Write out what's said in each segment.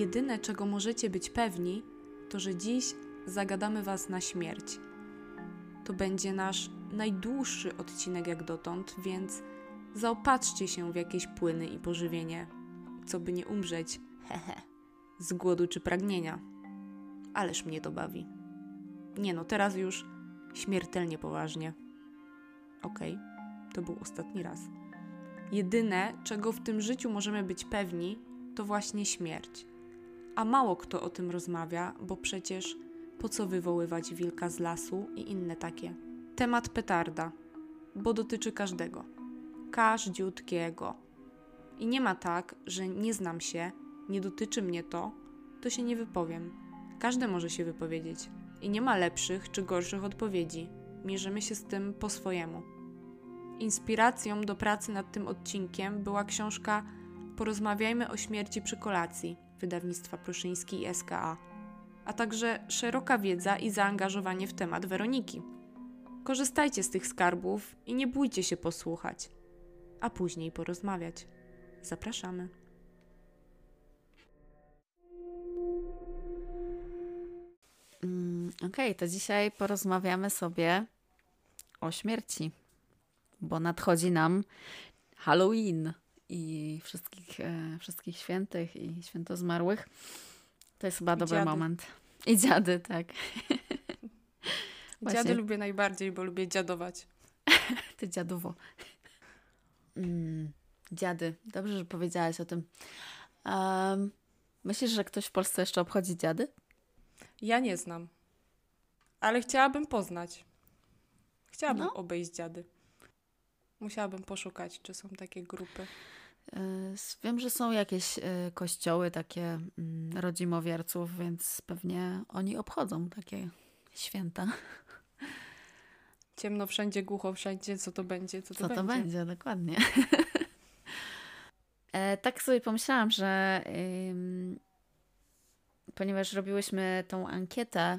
Jedyne, czego możecie być pewni, to że dziś zagadamy Was na śmierć. To będzie nasz najdłuższy odcinek jak dotąd, więc zaopatrzcie się w jakieś płyny i pożywienie, co by nie umrzeć, z głodu czy pragnienia. Ależ mnie to bawi. Nie no, teraz już śmiertelnie poważnie. Okej, okay, to był ostatni raz. Jedyne, czego w tym życiu możemy być pewni, to właśnie śmierć. A mało kto o tym rozmawia, bo przecież po co wywoływać wilka z lasu i inne takie. Temat petarda, bo dotyczy każdego. Każdziutkiego. I nie ma tak, że nie znam się, nie dotyczy mnie to, to się nie wypowiem. Każdy może się wypowiedzieć. I nie ma lepszych czy gorszych odpowiedzi. Mierzymy się z tym po swojemu. Inspiracją do pracy nad tym odcinkiem była książka Porozmawiajmy o śmierci przy kolacji wydawnictwa Pruszyński i SKA, a także szeroka wiedza i zaangażowanie w temat Weroniki. Korzystajcie z tych skarbów i nie bójcie się posłuchać, a później porozmawiać. Zapraszamy. Mm, Okej, okay, to dzisiaj porozmawiamy sobie o śmierci, bo nadchodzi nam Halloween i wszystkich, e, wszystkich świętych i święto zmarłych. To jest chyba I dobry dziady. moment. I dziady, tak. Dziady lubię najbardziej, bo lubię dziadować. Ty dziadowo. Mm, dziady. Dobrze, że powiedziałaś o tym. Um, myślisz, że ktoś w Polsce jeszcze obchodzi dziady? Ja nie znam. Ale chciałabym poznać. Chciałabym no. obejść dziady. Musiałabym poszukać, czy są takie grupy. E, wiem, że są jakieś e, kościoły takie mm, rodzimowierców, więc pewnie oni obchodzą takie święta. Ciemno wszędzie, głucho wszędzie, co to będzie, co to co będzie. to będzie, dokładnie. e, tak sobie pomyślałam, że ponieważ robiłyśmy tą ankietę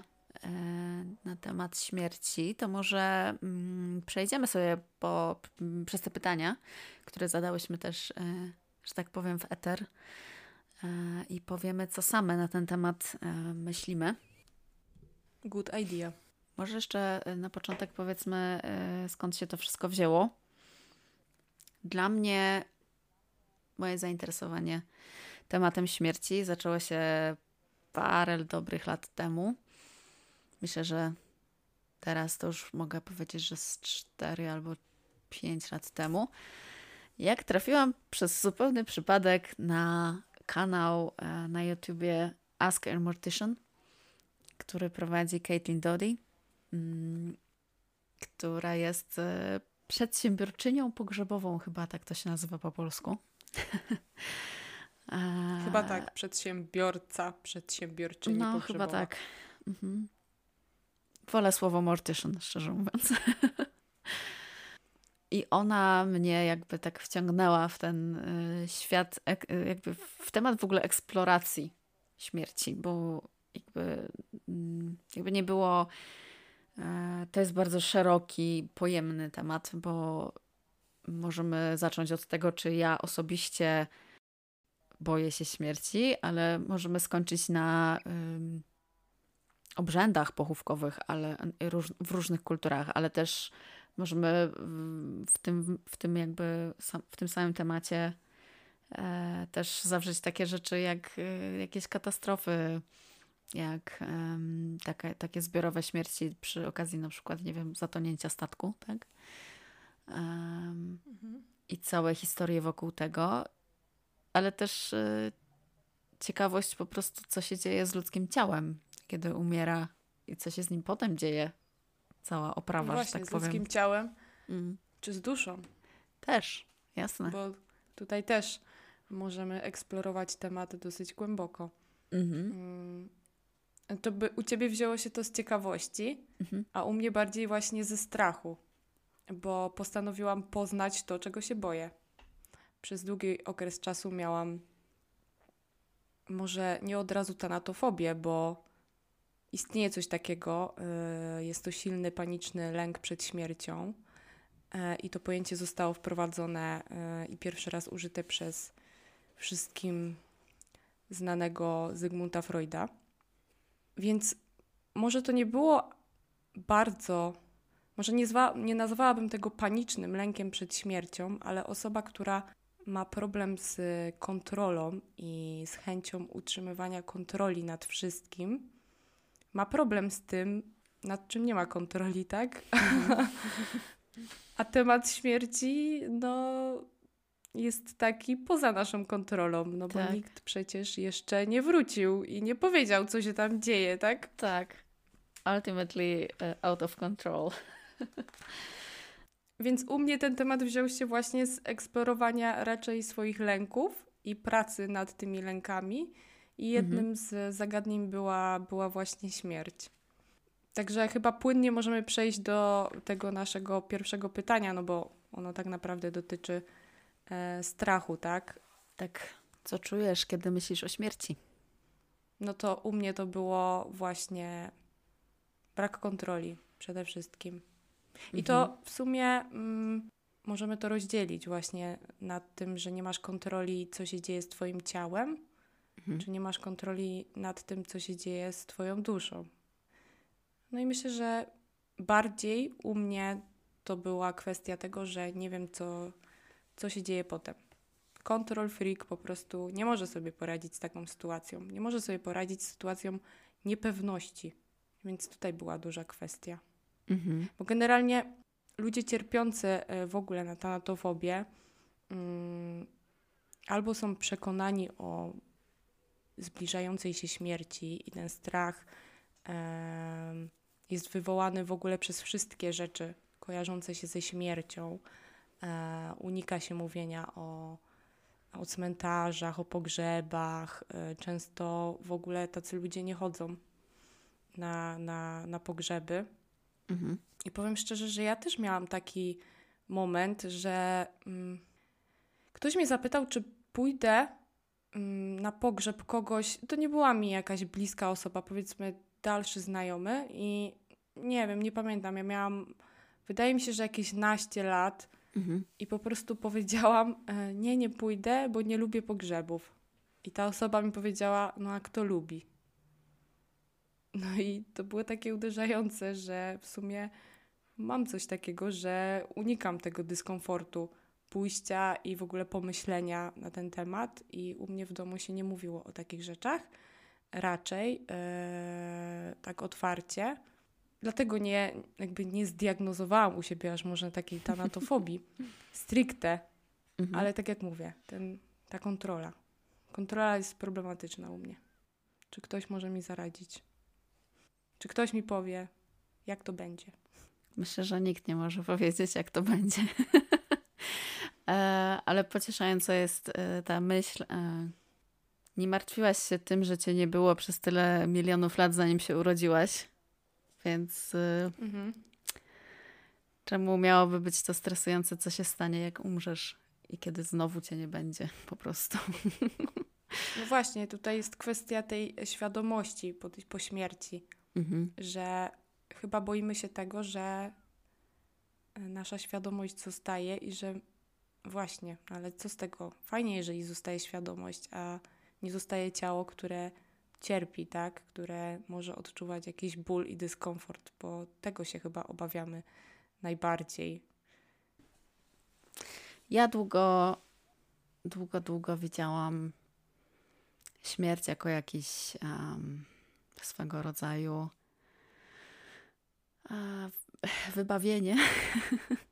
na temat śmierci, to może mm, przejdziemy sobie po, przez te pytania, które zadałyśmy też, e, że tak powiem, w eter e, i powiemy, co same na ten temat myślimy. Good idea. Może jeszcze na początek powiedzmy, skąd się to wszystko wzięło. Dla mnie moje zainteresowanie tematem śmierci zaczęło się parę dobrych lat temu Myślę, że teraz to już mogę powiedzieć, że z 4 albo 5 lat temu, jak trafiłam przez zupełny przypadek na kanał e, na YouTubie Ask a Mortician, który prowadzi Caitlin Doty, mm, która jest e, przedsiębiorczynią pogrzebową, chyba tak to się nazywa po polsku. Chyba tak, przedsiębiorca, przedsiębiorczyni no, pogrzebowa. chyba tak. Mhm. Wolę słowo mortician, szczerze mówiąc. I ona mnie jakby tak wciągnęła w ten y, świat, y, jakby w temat w ogóle eksploracji śmierci, bo jakby, mm, jakby nie było. E, to jest bardzo szeroki, pojemny temat, bo możemy zacząć od tego, czy ja osobiście boję się śmierci, ale możemy skończyć na obrzędach pochówkowych, ale w różnych kulturach, ale też możemy w tym, w tym jakby w tym samym temacie e, też zawrzeć takie rzeczy jak e, jakieś katastrofy, jak takie, takie zbiorowe śmierci przy okazji na przykład, nie wiem, zatonięcia statku, tak? Mhm. I całe historie wokół tego, ale też e, ciekawość po prostu, co się dzieje z ludzkim ciałem, kiedy umiera i co się z nim potem dzieje. Cała oprawa, no właśnie, że tak z ludzkim ciałem, mm. czy z duszą. Też, jasne. Bo tutaj też możemy eksplorować tematy dosyć głęboko. Mhm. Mm. To by u ciebie wzięło się to z ciekawości, mhm. a u mnie bardziej właśnie ze strachu, bo postanowiłam poznać to, czego się boję. Przez długi okres czasu miałam może nie od razu tanatofobię, bo istnieje coś takiego. Y, jest to silny, paniczny lęk przed śmiercią. Y, I to pojęcie zostało wprowadzone y, i pierwszy raz użyte przez wszystkim znanego Zygmunta Freuda. Więc może to nie było bardzo, może nie, zwa, nie nazwałabym tego panicznym lękiem przed śmiercią, ale osoba, która ma problem z kontrolą i z chęcią utrzymywania kontroli nad wszystkim, ma problem z tym, nad czym nie ma kontroli, tak? A temat śmierci, no, jest taki poza naszą kontrolą, no bo Tak. nikt przecież jeszcze nie wrócił i nie powiedział, co się tam dzieje, tak? Tak. Ultimately uh, out of control. Więc u mnie ten temat wziął się właśnie z eksplorowania raczej swoich lęków i pracy nad tymi lękami. I jednym z zagadnień była, była właśnie śmierć. Także chyba płynnie możemy przejść do tego naszego pierwszego pytania, no bo ono tak naprawdę dotyczy e, strachu, tak? Tak. Co czujesz, kiedy myślisz o śmierci? No to u mnie to było właśnie brak kontroli przede wszystkim. I to w sumie mm, możemy to rozdzielić właśnie nad tym, że nie masz kontroli, co się dzieje z Twoim ciałem, Mhm. czy nie masz kontroli nad tym, co się dzieje z Twoją duszą. No i myślę, że bardziej u mnie to była kwestia tego, że nie wiem, co, co się dzieje potem. Control freak po prostu nie może sobie poradzić z taką sytuacją. Nie może sobie poradzić z sytuacją niepewności. Więc tutaj była duża kwestia. Mhm. Bo generalnie ludzie cierpiący e, w ogóle na tanatofobię mm, albo są przekonani o zbliżającej się śmierci i ten strach em, jest wywołany w ogóle przez wszystkie rzeczy kojarzące się ze śmiercią. E, unika się mówienia o, o cmentarzach, o pogrzebach. E, często w ogóle tacy ludzie nie chodzą na, na, na pogrzeby. Mhm. I powiem szczerze, że ja też miałam taki moment, że mm, ktoś mnie zapytał, czy pójdę na pogrzeb kogoś. To nie była mi jakaś bliska osoba, powiedzmy dalszy znajomy, i nie wiem, nie pamiętam. Ja miałam, wydaje mi się, że jakieś naście lat, Mhm. i po prostu powiedziałam: e, Nie, nie pójdę, bo nie lubię pogrzebów. I ta osoba mi powiedziała: No, a kto lubi? No i to było takie uderzające, że w sumie mam coś takiego, że unikam tego dyskomfortu pójścia i w ogóle pomyślenia na ten temat. I u mnie w domu się nie mówiło o takich rzeczach, raczej e, tak otwarcie. Dlatego nie, jakby nie zdiagnozowałam u siebie aż może takiej tanatofobii stricte, Mhm. ale tak jak mówię, ten, ta kontrola. Kontrola jest problematyczna u mnie. Czy ktoś może mi zaradzić? Czy ktoś mi powie, jak to będzie? Myślę, że nikt nie może powiedzieć, jak to będzie. E, Ale pocieszająca jest e, ta myśl. e, Nie martwiłaś się tym, że cię nie było przez tyle milionów lat, zanim się urodziłaś. Więc Mhm. czemu miałoby być to stresujące, co się stanie, jak umrzesz i kiedy znowu cię nie będzie, po prostu. No właśnie, tutaj jest kwestia tej świadomości po, po śmierci, Mhm. że chyba boimy się tego, że nasza świadomość zostaje i że właśnie, ale co z tego? Fajnie, jeżeli zostaje świadomość, a nie zostaje ciało, które cierpi, tak? Które może odczuwać jakiś ból i dyskomfort, bo tego się chyba obawiamy najbardziej. Ja długo, długo, długo widziałam śmierć jako jakiś em, swego rodzaju e, wybawienie.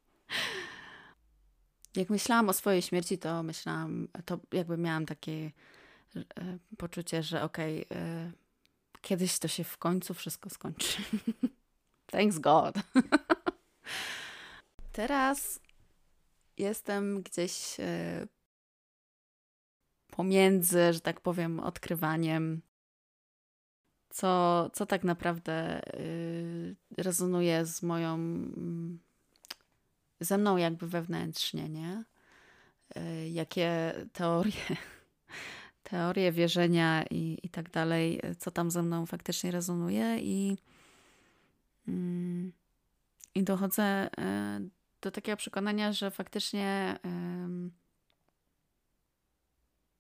Jak myślałam o swojej śmierci, to myślałam, to jakby miałam takie e, poczucie, że okej, e, kiedyś to się w końcu wszystko skończy. Thanks God. Teraz jestem gdzieś e, pomiędzy, że tak powiem, odkrywaniem, co, co tak naprawdę rezonuje z moją, mm, ze mną jakby wewnętrznie, nie? Y, Jakie teorie, teorie wierzenia i, i tak dalej, y, co tam ze mną faktycznie rezonuje i, mm, i dochodzę y, do takiego przekonania, że faktycznie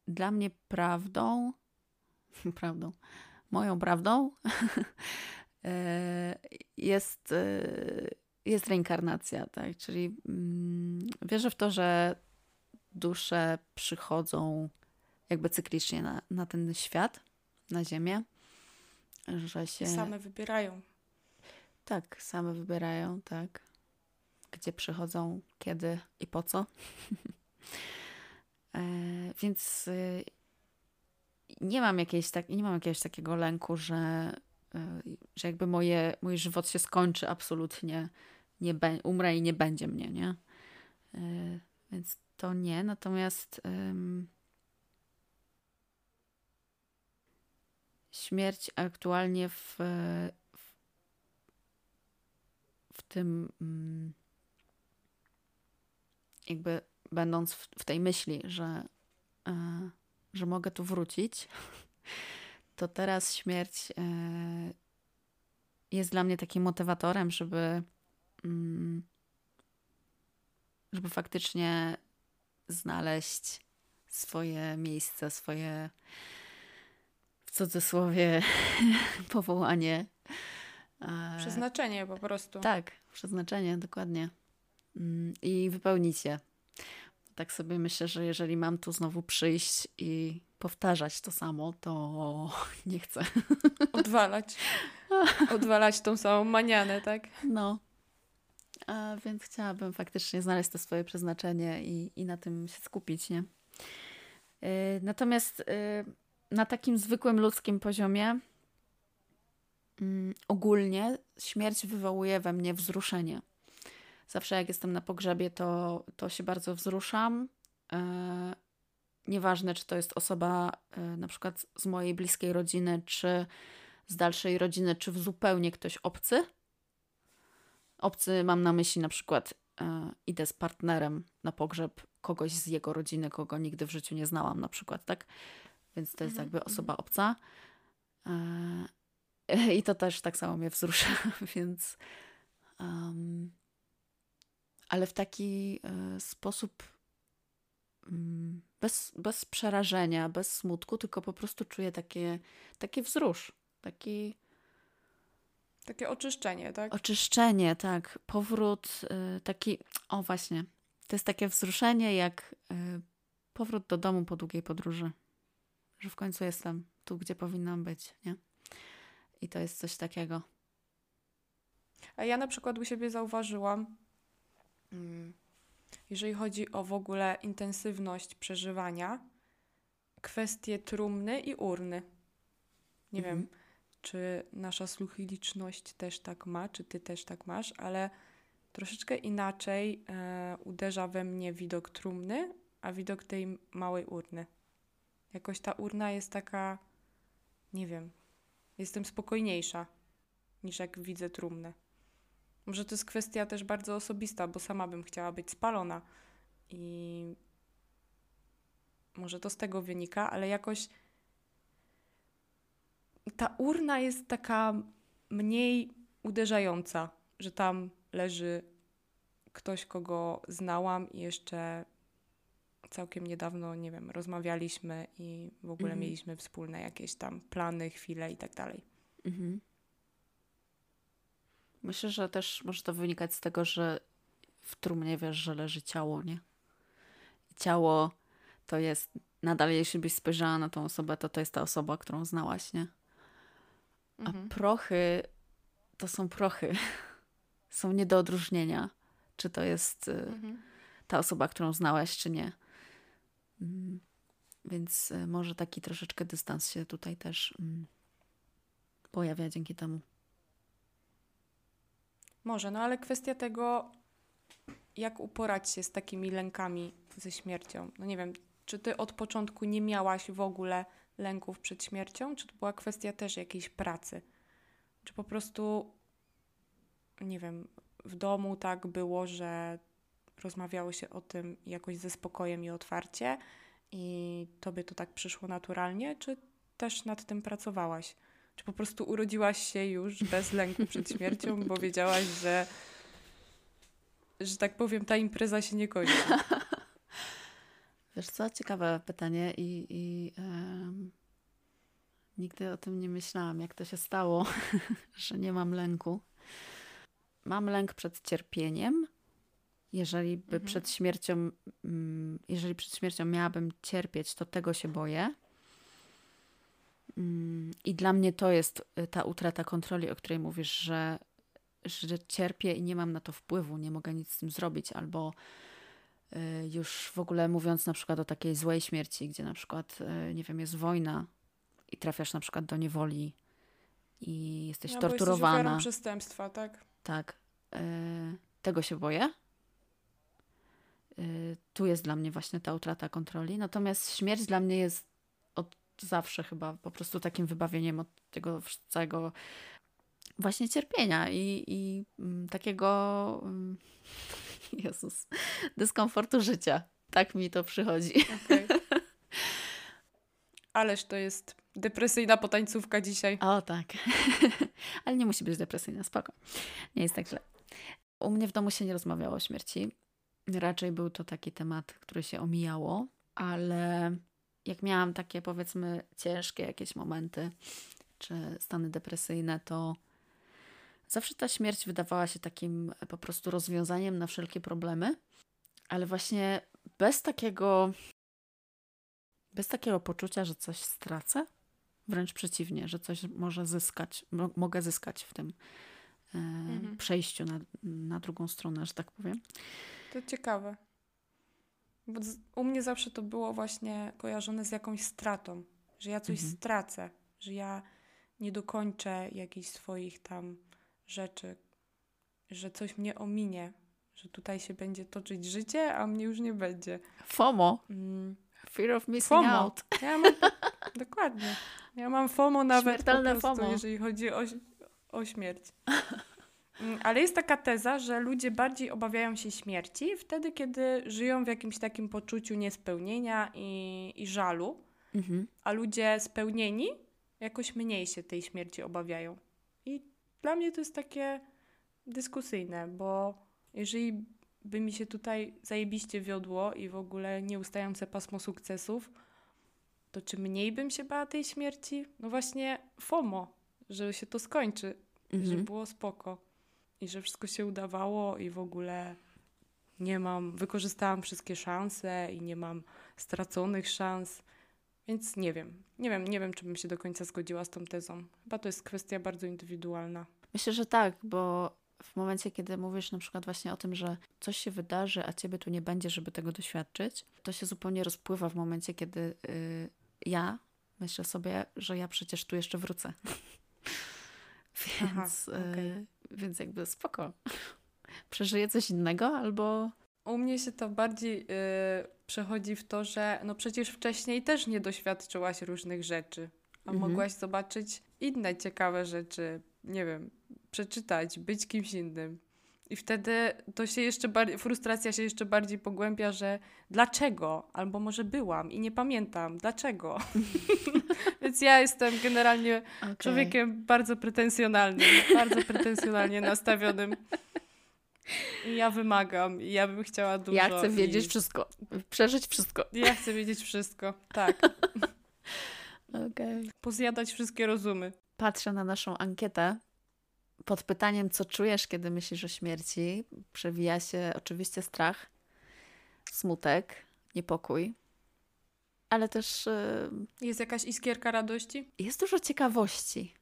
dla mnie prawdą prawdą, moją prawdą e, jest, e, jest reinkarnacja, tak? Czyli mm, wierzę w to, że dusze przychodzą jakby cyklicznie na, na ten świat, na Ziemię, że się... Same wybierają. Tak, same wybierają, tak. Gdzie przychodzą, kiedy i po co. e, więc y, nie mam jakiejś tak, nie mam jakiegoś takiego lęku, że, że jakby moje, mój żywot się skończy absolutnie, nie be, umrę i nie będzie mnie, nie? Y, więc to nie, natomiast śmierć aktualnie w, w, w tym mm, jakby będąc w, w tej myśli, że, e, że mogę tu wrócić, to teraz śmierć e, jest dla mnie takim motywatorem, żeby, mm, żeby faktycznie znaleźć swoje miejsce, swoje w cudzysłowie powołanie. E, przeznaczenie po prostu. Tak, przeznaczenie, dokładnie. Mm, I wypełnić je. Tak sobie myślę, że jeżeli mam tu znowu przyjść i powtarzać to samo, to nie chcę. Odwalać. Odwalać tą samą manianę, tak? No. A więc chciałabym faktycznie znaleźć to swoje przeznaczenie i, i na tym się skupić, nie? Yy, natomiast yy, na takim zwykłym ludzkim poziomie mm, ogólnie śmierć wywołuje we mnie wzruszenie. Zawsze jak jestem na pogrzebie, to, to się bardzo wzruszam. Nieważne, czy to jest osoba e, na przykład z mojej bliskiej rodziny, czy z dalszej rodziny, czy zupełnie ktoś obcy. Obcy mam na myśli na przykład e, idę z partnerem na pogrzeb kogoś z jego rodziny, kogo nigdy w życiu nie znałam na przykład, tak? więc to jest mhm. jakby mhm. osoba obca. E, I to też tak samo mnie wzrusza, więc. Um, ale w taki sposób um, bez, bez przerażenia, bez smutku, tylko po prostu czuję takie, takie wzrusz, taki. Takie oczyszczenie, tak? Oczyszczenie, tak. Powrót, y, taki. O, właśnie. To jest takie wzruszenie, jak y, powrót do domu po długiej podróży że w końcu jestem tu, gdzie powinnam być, nie? I to jest coś takiego. A ja na przykład u siebie zauważyłam, mm, jeżeli chodzi o w ogóle intensywność przeżywania, kwestie trumny i urny. Nie mhm. wiem, czy nasza słuchiliczność też tak ma, czy ty też tak masz, ale troszeczkę inaczej e, uderza we mnie widok trumny, a widok tej małej urny. Jakoś ta urna jest taka, nie wiem, jestem spokojniejsza niż jak widzę trumnę. Może to jest kwestia też bardzo osobista, bo sama bym chciała być spalona i może to z tego wynika, ale jakoś ta urna jest taka mniej uderzająca, że tam leży ktoś, kogo znałam i jeszcze całkiem niedawno, nie wiem, rozmawialiśmy i w ogóle mhm. mieliśmy wspólne jakieś tam plany, chwile i tak dalej. Mhm. Myślę, że też może to wynikać z tego, że w trumnie wiesz, że leży ciało, nie? Ciało to jest, nadal jeśli byś spojrzała na tą osobę, to to jest ta osoba, którą znałaś, nie? A mhm. prochy to są prochy. są nie do odróżnienia, czy to jest y, mhm. ta osoba, którą znałaś, czy nie. Mm, więc e, może taki troszeczkę dystans się tutaj też mm, pojawia dzięki temu. Może, no ale kwestia tego, jak uporać się z takimi lękami ze śmiercią. No nie wiem, czy ty od początku nie miałaś w ogóle lęków przed śmiercią, czy to była kwestia też jakiejś pracy? Czy po prostu, nie wiem, w domu tak było, że rozmawiało się o tym jakoś ze spokojem i otwarcie i tobie to tak przyszło naturalnie, czy też nad tym pracowałaś? Czy po prostu urodziłaś się już bez lęku przed śmiercią, bo wiedziałaś, że, że tak powiem, ta impreza się nie kończy? Wiesz co, ciekawe pytanie i, i um, Nigdy o tym nie myślałam, jak to się stało, że nie mam lęku. Mam lęk przed cierpieniem. Jeżeli by Mhm. przed śmiercią, mm, jeżeli przed śmiercią miałabym cierpieć, to tego się boję. I dla mnie to jest y, ta utrata kontroli, o której mówisz, że, że cierpię i nie mam na to wpływu, nie mogę nic z tym zrobić, albo y, już w ogóle mówiąc na przykład o takiej złej śmierci, gdzie na przykład, y, nie wiem, jest wojna i trafiasz na przykład do niewoli i jesteś No, bo jesteś torturowana. przestępstwa, tak? Tak. tego się boję. Tu jest dla mnie właśnie ta utrata kontroli. Natomiast śmierć dla mnie jest zawsze chyba po prostu takim wybawieniem od tego całego właśnie cierpienia i, i mm, takiego mm, Jezus, dyskomfortu życia. Tak mi to przychodzi. Okej. Ależ to jest depresyjna potańcówka dzisiaj. O tak. Ale nie musi być depresyjna, spoko. Nie jest tak źle. U mnie w domu się nie rozmawiało o śmierci. Raczej był to taki temat, który się omijało, ale jak miałam takie powiedzmy ciężkie jakieś momenty czy stany depresyjne, to zawsze ta śmierć wydawała się takim po prostu rozwiązaniem na wszelkie problemy, ale właśnie bez takiego bez takiego poczucia, że coś stracę, wręcz przeciwnie, że coś może zyskać, mo- mogę zyskać w tym e, Mhm. przejściu na, na drugą stronę, że tak powiem. To ciekawe. Bo u mnie zawsze to było właśnie kojarzone z jakąś stratą, że ja coś Mhm. stracę, że ja nie dokończę jakichś swoich tam rzeczy, że coś mnie ominie, że tutaj się będzie toczyć życie, a mnie już nie będzie. FOMO, Mm. fear of missing FOMO. out. Ja mam, dokładnie. Ja mam FOMO nawet Śmiertelne po prostu, FOMO. jeżeli chodzi o, o śmierć. Mm, Ale jest taka teza, że ludzie bardziej obawiają się śmierci wtedy, kiedy żyją w jakimś takim poczuciu niespełnienia i, i żalu, Mhm. a ludzie spełnieni jakoś mniej się tej śmierci obawiają. I dla mnie to jest takie dyskusyjne, bo jeżeli by mi się tutaj zajebiście wiodło i w ogóle nieustające pasmo sukcesów, to czy mniej bym się bała tej śmierci? No właśnie FOMO, że się to skończy, że Mhm. było spoko i że wszystko się udawało i w ogóle nie mam, wykorzystałam wszystkie szanse i nie mam straconych szans. Więc nie wiem, nie wiem, nie wiem, czy bym się do końca zgodziła z tą tezą. Chyba to jest kwestia bardzo indywidualna. Myślę, że tak, bo w momencie, kiedy mówisz na przykład właśnie o tym, że coś się wydarzy, a ciebie tu nie będzie, żeby tego doświadczyć, to się zupełnie rozpływa w momencie, kiedy y, ja myślę sobie, że ja przecież tu jeszcze wrócę. Aha, więc, okej. y, więc jakby spoko. Przeżyję coś innego albo U mnie się to bardziej y, przechodzi w to, że no przecież wcześniej też nie doświadczyłaś różnych rzeczy, a Mhm. mogłaś zobaczyć inne ciekawe rzeczy, nie wiem, przeczytać, być kimś innym. I wtedy to się jeszcze bardziej, frustracja się jeszcze bardziej pogłębia, że dlaczego? Albo może byłam i nie pamiętam, dlaczego? Więc ja jestem generalnie Okej. człowiekiem bardzo pretensjonalnym, bardzo pretensjonalnie nastawionym. I ja wymagam, i ja bym chciała dużo. Ja chcę wiedzieć i... wszystko, przeżyć wszystko. Ja chcę wiedzieć wszystko, tak. Okej. Pozjadać wszystkie rozumy. Patrzę na naszą ankietę. Pod pytaniem, co czujesz, kiedy myślisz o śmierci, przewija się oczywiście strach, smutek, niepokój, ale też y, Jest jakaś iskierka radości? jest dużo ciekawości.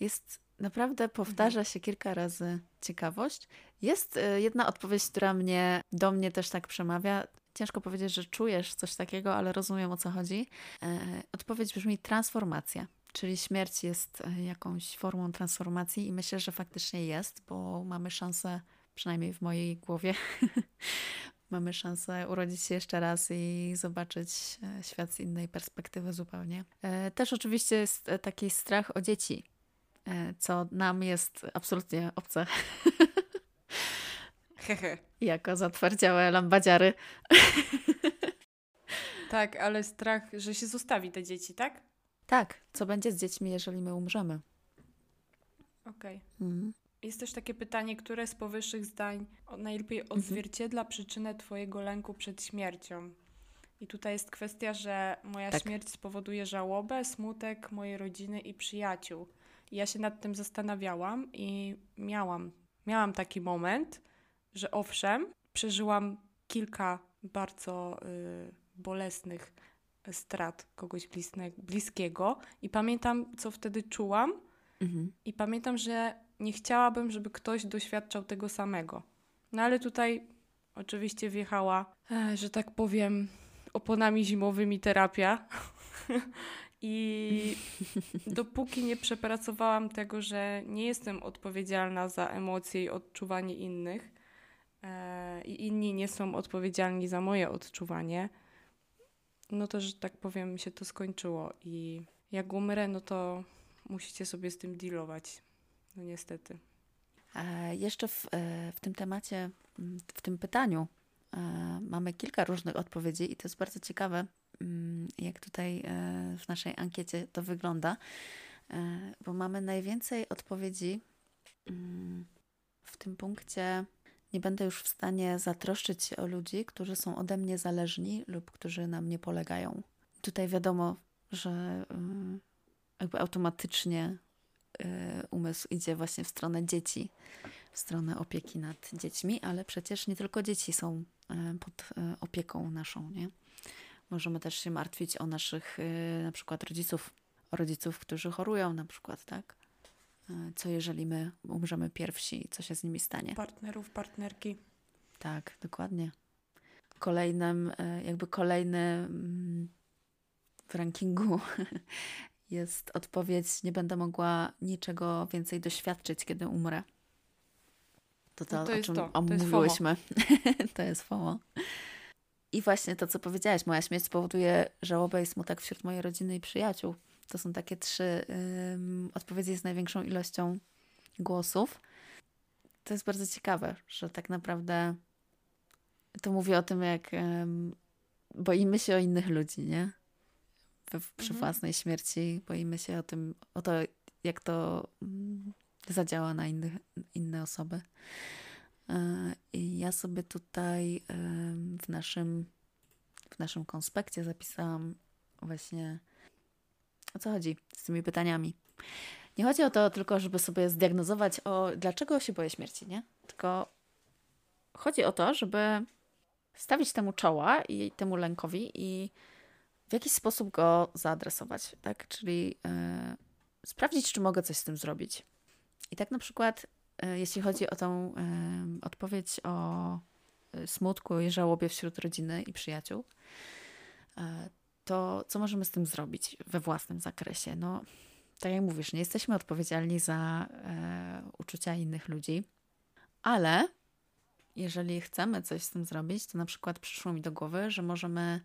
Jest naprawdę, powtarza się kilka razy ciekawość. Jest y, jedna odpowiedź, która mnie, do mnie też tak przemawia. Ciężko powiedzieć, że czujesz coś takiego, ale rozumiem o co chodzi. E, Odpowiedź brzmi transformacja. Czyli śmierć jest e, jakąś formą transformacji i myślę, że faktycznie jest, bo mamy szansę, przynajmniej w mojej głowie, mamy szansę urodzić się jeszcze raz i zobaczyć e, świat z innej perspektywy zupełnie. E, Też oczywiście jest taki strach o dzieci, co nam jest absolutnie obce Hehe. jako zatwardziałe lambadziary. Tak, ale strach, że się zostawi te dzieci, tak? Tak, co będzie z dziećmi, jeżeli my umrzemy? Okej. Mhm. Jest też takie pytanie, które z powyższych zdań najlepiej odzwierciedla przyczynę Twojego lęku przed śmiercią. I tutaj jest kwestia, że moja Tak. śmierć spowoduje żałobę, smutek mojej rodziny i przyjaciół. I ja się nad tym zastanawiałam i miałam, miałam taki moment, że owszem, przeżyłam kilka bardzo y, bolesnych strat kogoś blisne, bliskiego i pamiętam, co wtedy czułam Mhm. i pamiętam, że nie chciałabym, żeby ktoś doświadczał tego samego. No ale tutaj oczywiście wjechała, e, że tak powiem, oponami zimowymi terapia. I dopóki nie przepracowałam tego, że nie jestem odpowiedzialna za emocje i odczuwanie innych, e, i inni nie są odpowiedzialni za moje odczuwanie, no to, że tak powiem, się to skończyło. I jak umrę, no to musicie sobie z tym dealować. No niestety. E, jeszcze w, e, w tym temacie, w tym pytaniu e, mamy kilka różnych odpowiedzi i to jest bardzo ciekawe, jak tutaj e, w naszej ankiecie to wygląda, e, bo mamy najwięcej odpowiedzi w tym punkcie. Nie będę już w stanie zatroszczyć się o ludzi, którzy są ode mnie zależni lub którzy na mnie polegają. Tutaj wiadomo, że mm, jakby automatycznie y, umysł idzie właśnie w stronę dzieci, w stronę opieki nad dziećmi, ale przecież nie tylko dzieci są y, pod y, opieką naszą, nie? Możemy też się martwić o naszych na przykład rodziców, o rodziców, którzy chorują na przykład, tak? Y, Co jeżeli my umrzemy pierwsi, co się z nimi stanie? Partnerów, partnerki. Tak, dokładnie. Kolejnym, e, jakby kolejny mm, w rankingu jest odpowiedź: Nie będę mogła niczego więcej doświadczyć, kiedy umrę. To to, No to o czym to, to jest omówiłyśmy. to jest FOMO. I właśnie to, co powiedziałaś, moja śmierć spowoduje żałobę i smutek wśród mojej rodziny i przyjaciół. To są takie trzy ym, odpowiedzi z największą ilością głosów. To jest bardzo ciekawe, że tak naprawdę to mówi o tym, jak em, boimy się o innych ludzi, nie? We, przy Mhm. własnej śmierci boimy się o tym, o to, jak to mm, zadziała na innych, inne osoby. E, I ja sobie tutaj w naszym, w naszym konspekcie zapisałam właśnie o co chodzi z tymi pytaniami. Nie chodzi o to tylko, żeby sobie zdiagnozować, o dlaczego się boję śmierci, nie? Tylko chodzi o to, żeby stawić temu czoła i temu lękowi i w jakiś sposób go zaadresować, tak? Czyli e, sprawdzić, czy mogę coś z tym zrobić. I tak na przykład, e, jeśli chodzi o tą e, odpowiedź o smutku i żałobie wśród rodziny i przyjaciół, to co możemy z tym zrobić we własnym zakresie? No, tak jak mówisz, nie jesteśmy odpowiedzialni za e, uczucia innych ludzi, ale jeżeli chcemy coś z tym zrobić, to na przykład przyszło mi do głowy, że możemy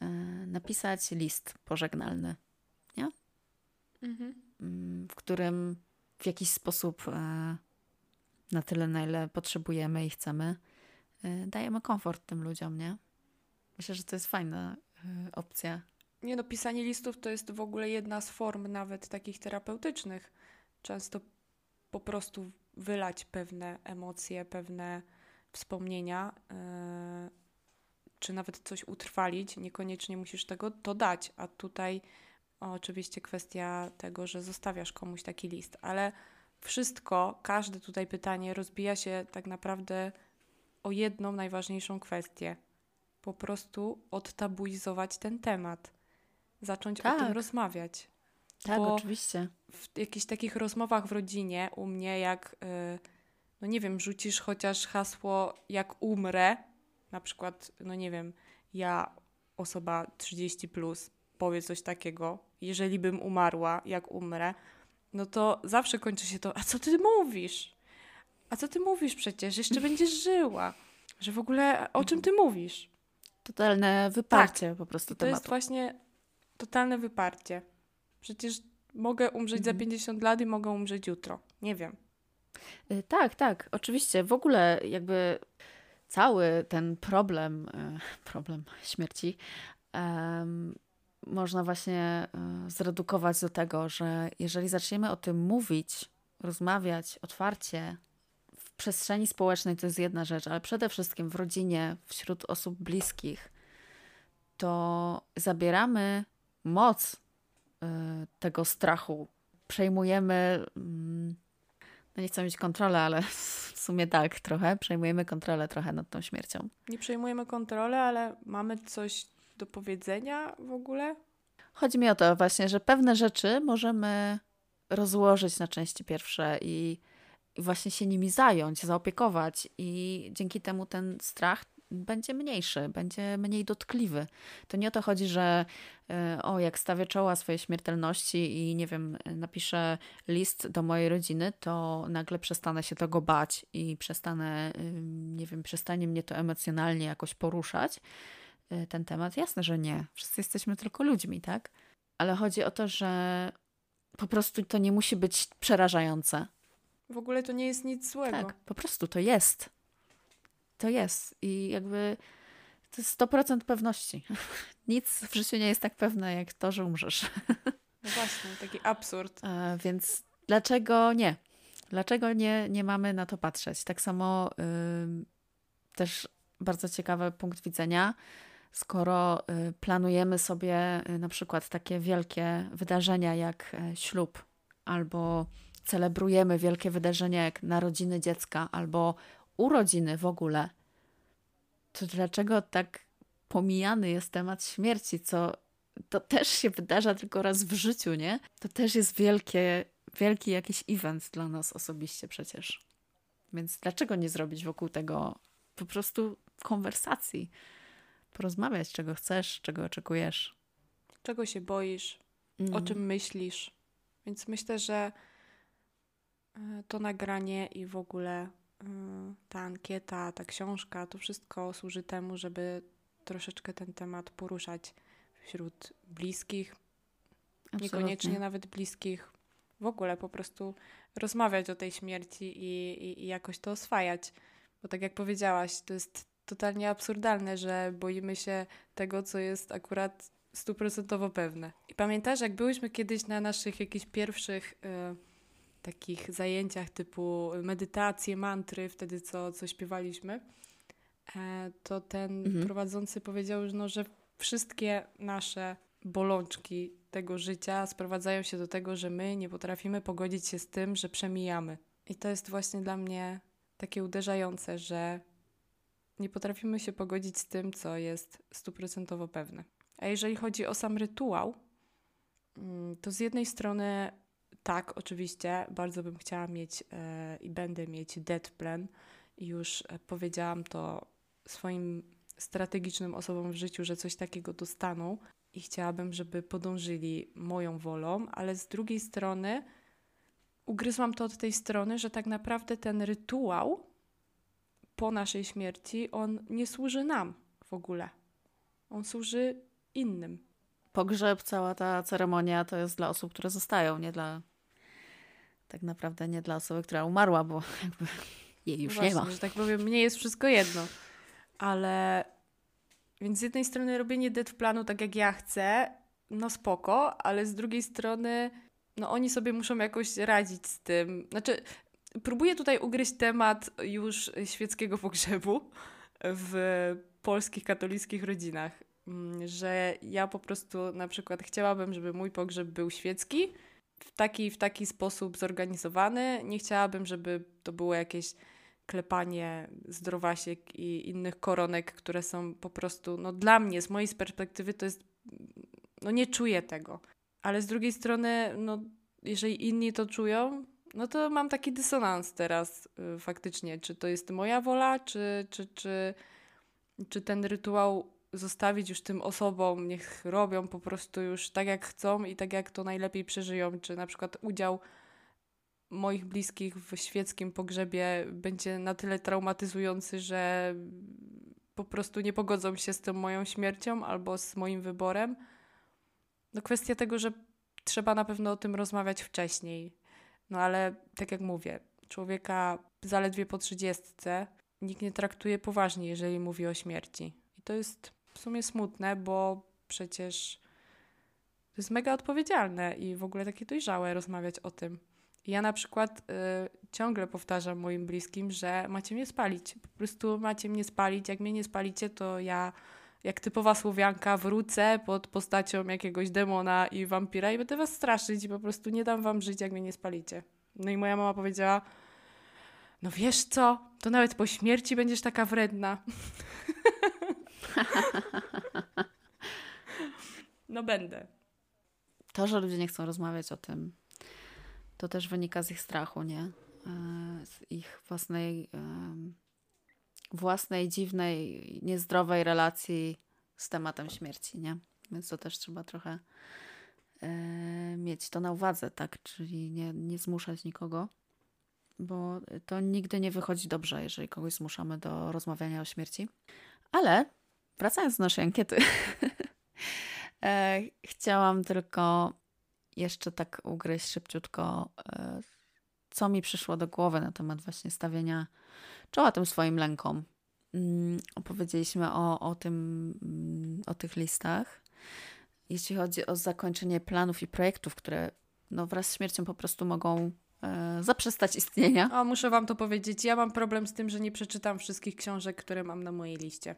e, napisać list pożegnalny, Mhm. mm, w którym w jakiś sposób e, na tyle, na ile potrzebujemy i chcemy, e, dajemy komfort tym ludziom, nie? Myślę, że to jest fajna e, opcja. Nie no, pisanie listów to jest w ogóle jedna z form nawet takich terapeutycznych. Często po prostu wylać pewne emocje, pewne wspomnienia, yy, czy nawet coś utrwalić. Niekoniecznie musisz tego to dać, a tutaj oczywiście kwestia tego, że zostawiasz komuś taki list, ale wszystko, każde tutaj pytanie rozbija się tak naprawdę o jedną najważniejszą kwestię. Po prostu odtabuizować ten temat. Zacząć o tym Tak. rozmawiać. Tak, Bo oczywiście. w jakichś takich rozmowach w rodzinie u mnie, jak, y, no nie wiem, rzucisz chociaż hasło jak umrę, na przykład, no nie wiem, ja, osoba 30 plus, powie coś takiego, jeżeli bym umarła, jak umrę, no to zawsze kończy się to, a co ty mówisz? A co ty mówisz przecież? Jeszcze będziesz żyła. Że w ogóle o czym ty mówisz? Totalne wyparcie po prostu I to jest tematu. właśnie totalne wyparcie. Przecież mogę umrzeć za Mhm. 50 lat i mogę umrzeć jutro. Nie wiem. Y, Tak, tak, oczywiście. W ogóle jakby cały ten problem, y, problem śmierci, em, można właśnie y, zredukować do tego, że jeżeli zaczniemy o tym mówić, rozmawiać otwarcie, w przestrzeni społecznej to jest jedna rzecz, ale przede wszystkim w rodzinie, wśród osób bliskich, to zabieramy moc y, tego strachu. Przejmujemy, mm, no nie chcę mieć kontrolę, ale w sumie tak trochę, przejmujemy kontrolę trochę nad tą śmiercią. Nie przejmujemy kontroli, ale mamy coś do powiedzenia w ogóle? Chodzi mi o to właśnie, że pewne rzeczy możemy rozłożyć na części pierwsze i właśnie się nimi zająć, zaopiekować i dzięki temu ten strach będzie mniejszy, będzie mniej dotkliwy. To nie o to chodzi, że e, o, jak stawię czoła swojej śmiertelności i nie wiem, napiszę list do mojej rodziny, to nagle przestanę się tego bać i przestanę, nie wiem, przestanie mnie to emocjonalnie jakoś poruszać. E, ten temat. Jasne, że nie. Wszyscy jesteśmy tylko ludźmi, tak? Ale chodzi o to, że po prostu to nie musi być przerażające. W ogóle to nie jest nic złego. Tak, po prostu to jest to jest. I jakby to jest 100% pewności. Nic w życiu nie jest tak pewne, jak to, że umrzesz. No właśnie, taki absurd. A, więc dlaczego nie? Dlaczego nie, nie mamy na to patrzeć? Tak samo y, też bardzo ciekawy punkt widzenia. Skoro y, planujemy sobie y, na przykład takie wielkie wydarzenia jak y, ślub, albo celebrujemy wielkie wydarzenia jak narodziny dziecka, albo urodziny w ogóle, to dlaczego tak pomijany jest temat śmierci, co to też się wydarza tylko raz w życiu, nie? To też jest wielkie, wielki jakiś event dla nas osobiście przecież. Więc dlaczego nie zrobić wokół tego po prostu konwersacji? Porozmawiać, czego chcesz, czego oczekujesz. Czego się boisz, mm. o czym myślisz. Więc myślę, że to nagranie i w ogóle Y, ta ankieta, ta książka, to wszystko służy temu, żeby troszeczkę ten temat poruszać wśród bliskich, Absolutnie. niekoniecznie nawet bliskich, w ogóle po prostu rozmawiać o tej śmierci i, i, i jakoś to oswajać. Bo tak jak powiedziałaś, to jest totalnie absurdalne, że boimy się tego, co jest akurat stuprocentowo pewne. I pamiętasz, jak byłyśmy kiedyś na naszych jakichś pierwszych. Yy, takich zajęciach typu medytacje, mantry, wtedy co, co śpiewaliśmy, e, to ten mhm. prowadzący powiedział, no, że wszystkie nasze bolączki tego życia sprowadzają się do tego, że my nie potrafimy pogodzić się z tym, że przemijamy. I to jest właśnie dla mnie takie uderzające, że nie potrafimy się pogodzić z tym, co jest stuprocentowo pewne. A jeżeli chodzi o sam rytuał, mm, to z jednej strony tak, oczywiście, bardzo bym chciała mieć e, i będę mieć dead plan. Już e, powiedziałam to swoim strategicznym osobom w życiu, że coś takiego dostaną i chciałabym, żeby podążyli moją wolą, ale z drugiej strony ugryzłam to od tej strony, że tak naprawdę ten rytuał po naszej śmierci, on nie służy nam w ogóle. On służy innym. Pogrzeb, cała ta ceremonia to jest dla osób, które zostają, nie dla tak naprawdę nie dla osoby, która umarła, bo jakby jej już Właśnie, nie ma. że tak powiem, mnie jest wszystko jedno. Ale więc z jednej strony robienie dead planu tak jak ja chcę, no spoko, ale z drugiej strony no oni sobie muszą jakoś radzić z tym. Znaczy, próbuję tutaj ugryźć temat już świeckiego pogrzebu w polskich katolickich rodzinach. Mm, że ja po prostu na przykład chciałabym, żeby mój pogrzeb był świecki, w taki, w taki sposób zorganizowany. Nie chciałabym, żeby to było jakieś klepanie zdrowasiek i innych koronek, które są po prostu, no dla mnie, z mojej perspektywy to jest, no nie czuję tego. Ale z drugiej strony, no jeżeli inni to czują, no to mam taki dysonans teraz y, faktycznie. Czy to jest moja wola, czy, czy, czy, czy ten rytuał zostawić już tym osobom, niech robią po prostu już tak jak chcą i tak jak to najlepiej przeżyją, czy na przykład udział moich bliskich w świeckim pogrzebie będzie na tyle traumatyzujący, że po prostu nie pogodzą się z tą moją śmiercią albo z moim wyborem. No kwestia tego, że trzeba na pewno o tym rozmawiać wcześniej. No ale tak jak mówię, człowieka zaledwie po trzydziestce nikt nie traktuje poważnie, jeżeli mówi o śmierci. I to jest w sumie smutne, bo przecież to jest mega odpowiedzialne i w ogóle takie dojrzałe rozmawiać o tym. Ja na przykład y, ciągle powtarzam moim bliskim, że macie mnie spalić. Po prostu macie mnie spalić. Jak mnie nie spalicie, to ja jak typowa Słowianka wrócę pod postacią jakiegoś demona i wampira i będę was straszyć i po prostu nie dam wam żyć, jak mnie nie spalicie. No i moja mama powiedziała, no wiesz co, to nawet po śmierci będziesz taka wredna. no będę. To, że ludzie nie chcą rozmawiać o tym, to też wynika z ich strachu, nie? E, z ich własnej, własnej dziwnej, niezdrowej relacji z tematem śmierci, nie? Więc to też trzeba trochę e, mieć to na uwadze, tak? Czyli nie, nie zmuszać nikogo, bo to nigdy nie wychodzi dobrze, jeżeli kogoś zmuszamy do rozmawiania o śmierci. Ale wracając do naszej ankiety, e, chciałam tylko jeszcze tak ugryźć szybciutko, e, co mi przyszło do głowy na temat właśnie stawiania czoła tym swoim lękom. Mm, Opowiedzieliśmy o, o tym, mm, o tych listach. Jeśli chodzi o zakończenie planów i projektów, które no, wraz z śmiercią po prostu mogą e, zaprzestać istnienia. A muszę wam to powiedzieć, ja mam problem z tym, że nie przeczytam wszystkich książek, które mam na mojej liście.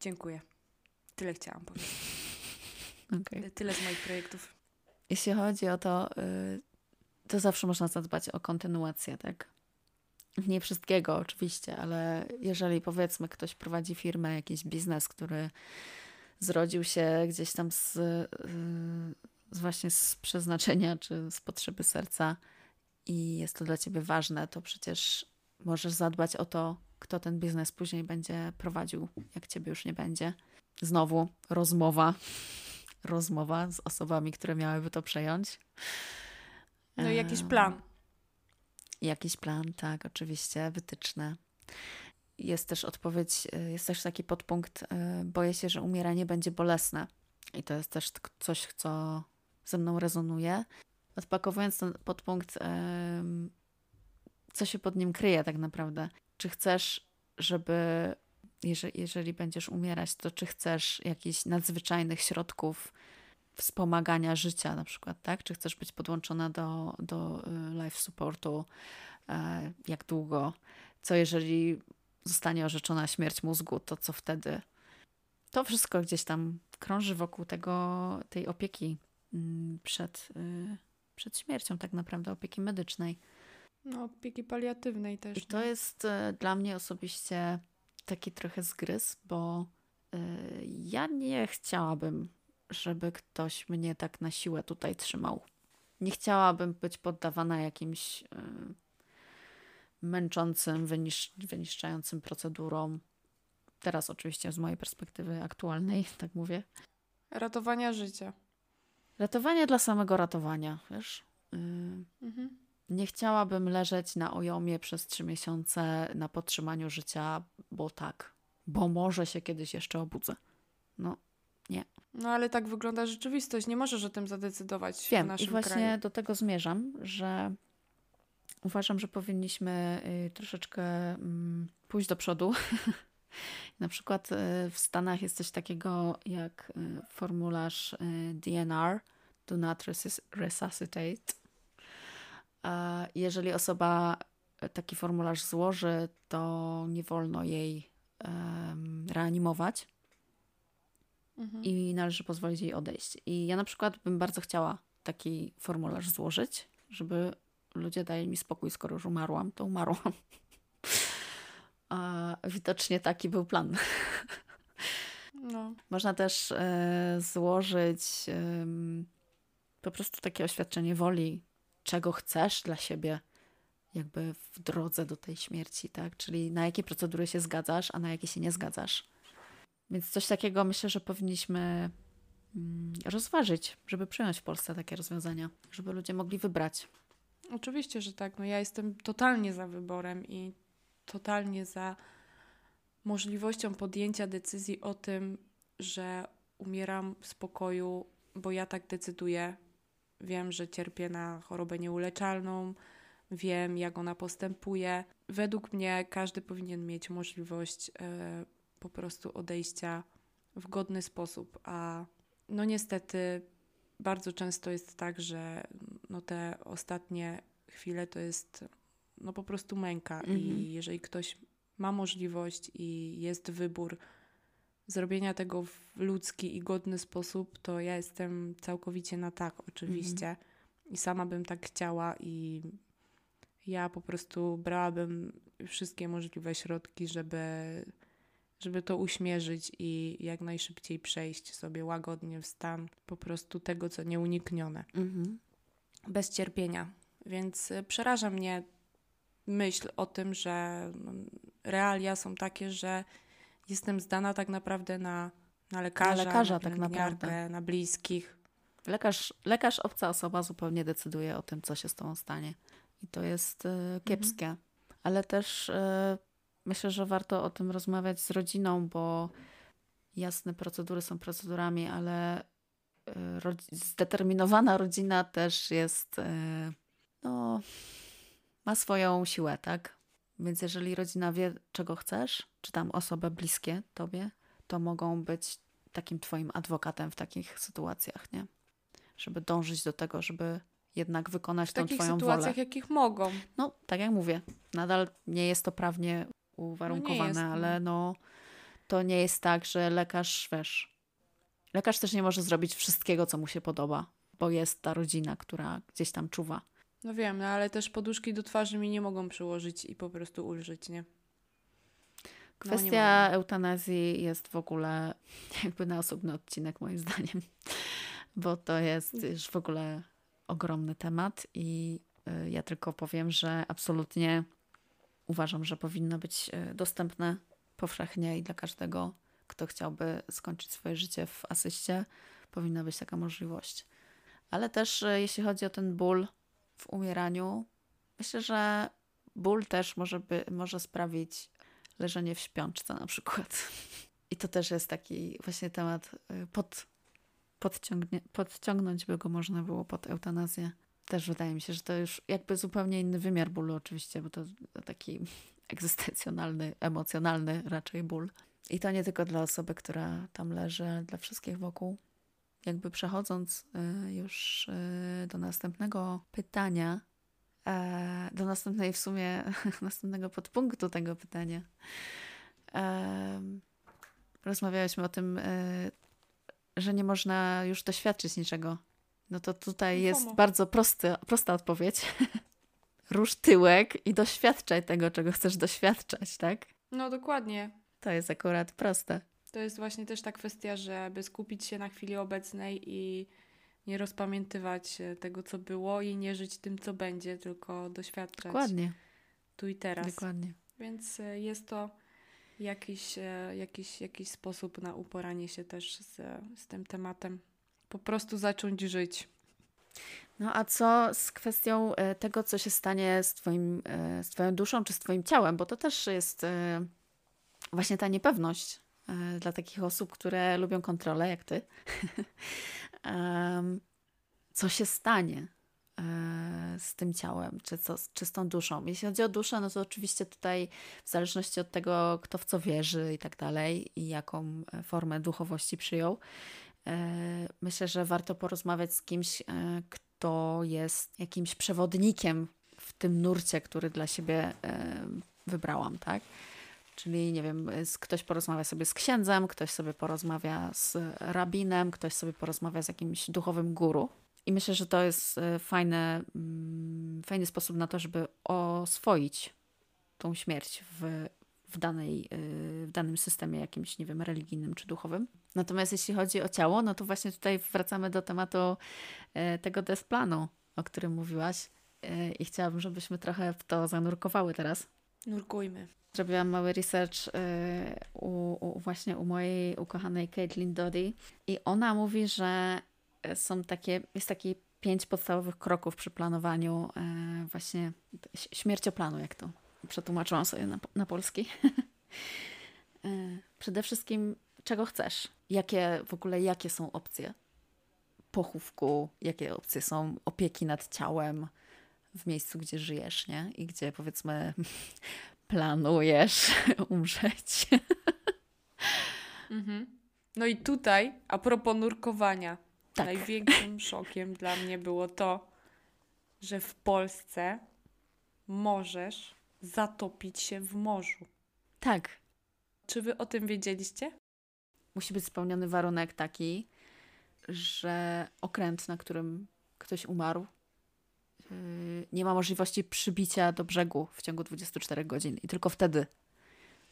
Dziękuję. Tyle chciałam powiedzieć. Okay. Tyle z moich projektów. Jeśli chodzi o to, y, to zawsze można zadbać o kontynuację, tak? Nie wszystkiego oczywiście, ale jeżeli powiedzmy ktoś prowadzi firmę, jakiś biznes, który zrodził się gdzieś tam z, y, z właśnie z przeznaczenia czy z potrzeby serca i jest to dla ciebie ważne, to przecież możesz zadbać o to, kto ten biznes później będzie prowadził, jak ciebie już nie będzie. Znowu rozmowa rozmowa z osobami, które miałyby to przejąć. No i jakiś Em, plan. Jakiś plan, tak, oczywiście, wytyczne. Jest też odpowiedź, y, jest też taki podpunkt, y, boję się, że umieranie będzie bolesne. I to jest też coś, co ze mną rezonuje. Odpakowując ten podpunkt, co się pod nim kryje tak naprawdę? Czy chcesz, żeby, jeżeli, jeżeli będziesz umierać, to czy chcesz jakichś nadzwyczajnych środków wspomagania życia na przykład, tak? Czy chcesz być podłączona do, do y, life supportu? E, Jak długo? Co jeżeli zostanie orzeczona śmierć mózgu, to co wtedy? To wszystko gdzieś tam krąży wokół tego, tej opieki mm, przed, y, przed śmiercią, tak naprawdę opieki medycznej. No, opieki paliatywnej też. I to jest e, dla mnie osobiście taki trochę zgryz, bo e, ja nie chciałabym, żeby ktoś mnie tak na siłę tutaj trzymał. Nie chciałabym być poddawana jakimś e, męczącym, wynisz, wyniszczającym procedurom. Teraz oczywiście z mojej perspektywy aktualnej, tak mówię. Ratowania życia. Ratowanie dla samego ratowania, wiesz? Y, Mhm. Nie chciałabym leżeć na ojomie przez trzy miesiące na podtrzymaniu życia, bo tak, bo może się kiedyś jeszcze obudzę. No, No ale tak wygląda rzeczywistość. Nie możesz o tym zadecydować w wiem. I naszym właśnie kraju. do tego zmierzam, że uważam, że powinniśmy y, troszeczkę mm, pójść do przodu. na przykład y, w Stanach jest coś takiego jak y, formularz DNR, Do Not Resus- Resuscitate. Jeżeli osoba taki formularz złoży, to nie wolno jej reanimować Mhm. i należy pozwolić jej odejść. I ja na przykład bym bardzo chciała taki formularz złożyć, żeby ludzie dali mi spokój, skoro już umarłam, to umarłam. A widocznie taki był plan. No. Można też e, złożyć em, po prostu takie oświadczenie woli, czego chcesz dla siebie, jakby w drodze do tej śmierci, tak? Czyli na jakie procedury się zgadzasz, a na jakie się nie zgadzasz. Więc coś takiego myślę, że powinniśmy mm, rozważyć, żeby przyjąć w Polsce takie rozwiązania, żeby ludzie mogli wybrać. Oczywiście, że tak. No ja jestem totalnie za wyborem i totalnie za możliwością podjęcia decyzji o tym, że umieram w spokoju, bo ja tak decyduję. Wiem, że cierpię na chorobę nieuleczalną, wiem, jak ona postępuje. Według mnie każdy powinien mieć możliwość e, po prostu odejścia w godny sposób, a no niestety bardzo często jest tak, że no te ostatnie chwile to jest no po prostu męka Mhm. i jeżeli ktoś ma możliwość i jest wybór zrobienia tego w ludzki i godny sposób, to ja jestem całkowicie na tak, oczywiście. I sama bym tak chciała i ja po prostu brałabym wszystkie możliwe środki, żeby, żeby to uśmierzyć i jak najszybciej przejść sobie łagodnie w stan po prostu tego, co nieuniknione. Mhm. Bez cierpienia. Więc y, przeraża mnie myśl o tym, że no, realia są takie, że jestem zdana tak naprawdę na, na lekarza, Na lekarza tak pielęgniarkę, naprawdę. na bliskich. Lekarz, lekarz, obca osoba zupełnie decyduje o tym, co się z tobą stanie. I to jest e, kiepskie. Ale też e, myślę, że warto o tym rozmawiać z rodziną, bo jasne, procedury są procedurami, ale rodzi- zdeterminowana rodzina też jest, no, ma swoją siłę, tak? Więc jeżeli rodzina wie, czego chcesz, czy tam osoby bliskie tobie, to mogą być takim twoim adwokatem w takich sytuacjach, nie? Żeby dążyć do tego, żeby jednak wykonać W tą takich twoją sytuacjach, wolę. jakich mogą. No, tak jak mówię, nadal nie jest to prawnie uwarunkowane, jest, no. ale no to nie jest tak, że lekarz, wiesz, lekarz też nie może zrobić wszystkiego, co mu się podoba, bo jest ta rodzina, która gdzieś tam czuwa. No wiem, no ale też poduszki do twarzy mi nie mogą przyłożyć i po prostu ulżyć, nie? No, Kwestia mogą. eutanazji jest w ogóle jakby na osobny odcinek moim zdaniem, bo to jest już w ogóle ogromny temat i y, ja tylko powiem, że absolutnie uważam, że powinno być y, dostępne powszechnie i dla każdego, kto chciałby skończyć swoje życie w asyście, powinna być taka możliwość. Ale też y, jeśli chodzi o ten ból w umieraniu, myślę, że ból też może, by, może sprawić leżenie w śpiączce na przykład. I to też jest taki właśnie temat y, pod, podciągnie, podciągnąć by go można było pod eutanazję. Też wydaje mi się, że to już jakby zupełnie inny wymiar bólu oczywiście, bo to taki egzystencjonalny, emocjonalny raczej ból. I to nie tylko dla osoby, która tam leży, ale dla wszystkich wokół. Jakby przechodząc y, już y, do następnego pytania, e, do następnej w sumie, następnego podpunktu tego pytania. Rozmawiałyśmy o tym, e, że nie można już doświadczyć niczego. No to tutaj jest bardzo prosty, prosta odpowiedź. Rusz tyłek i doświadczaj tego, czego chcesz doświadczać, tak? No dokładnie. To jest akurat proste. To jest właśnie też ta kwestia, żeby skupić się na chwili obecnej i nie rozpamiętywać e, tego, co było i nie żyć tym, co będzie, tylko doświadczać Dokładnie, tu i teraz. dokładnie. Więc e, jest to jakiś, e, jakiś, jakiś sposób na uporanie się też z, z tym tematem. Po prostu zacząć żyć. No a co z kwestią tego, co się stanie z, twoim, z Twoją duszą czy z Twoim ciałem? Bo to też jest właśnie ta niepewność dla takich osób, które lubią kontrolę, jak Ty. Co się stanie e, z tym ciałem, czy, co, czy z tą duszą? Jeśli chodzi o duszę, no to oczywiście tutaj w zależności od tego, kto w co wierzy i tak dalej i jaką e, formę duchowości przyjął, E, Myślę, że warto porozmawiać z kimś, e, kto jest jakimś przewodnikiem w tym nurcie, który dla siebie e, wybrałam, tak? Czyli, nie wiem, ktoś porozmawia sobie z księdzem, ktoś sobie porozmawia z rabinem, ktoś sobie porozmawia z jakimś duchowym guru. I myślę, że to jest e, fajne, mm, fajny sposób na to, żeby oswoić tą śmierć w, w, danej, y, w danym systemie jakimś, nie wiem, religijnym czy duchowym. Natomiast jeśli chodzi o ciało, no to właśnie tutaj wracamy do tematu e, tego deskplanu, o którym mówiłaś. E, I chciałabym, żebyśmy trochę w to zanurkowały teraz. Nurkujmy. Zrobiłam mały research e, u, u, właśnie u mojej ukochanej Caitlin Doddy i ona mówi, że e, są takie, jest takie pięć podstawowych kroków przy planowaniu e, właśnie śmiercioplanu, jak to przetłumaczyłam sobie na, na polski. Przede wszystkim, czego chcesz? Jakie w ogóle, jakie są opcje pochówku? Jakie opcje są opieki nad ciałem w miejscu, gdzie żyjesz, nie? I gdzie powiedzmy planujesz umrzeć. Mhm. No i tutaj, a propos nurkowania, Tak. największym szokiem dla mnie było to, że w Polsce możesz zatopić się w morzu. Tak, Czy wy o tym wiedzieliście? musi być spełniony warunek taki, że okręt, na którym ktoś umarł, nie ma możliwości przybicia do brzegu w ciągu 24 godzin i tylko wtedy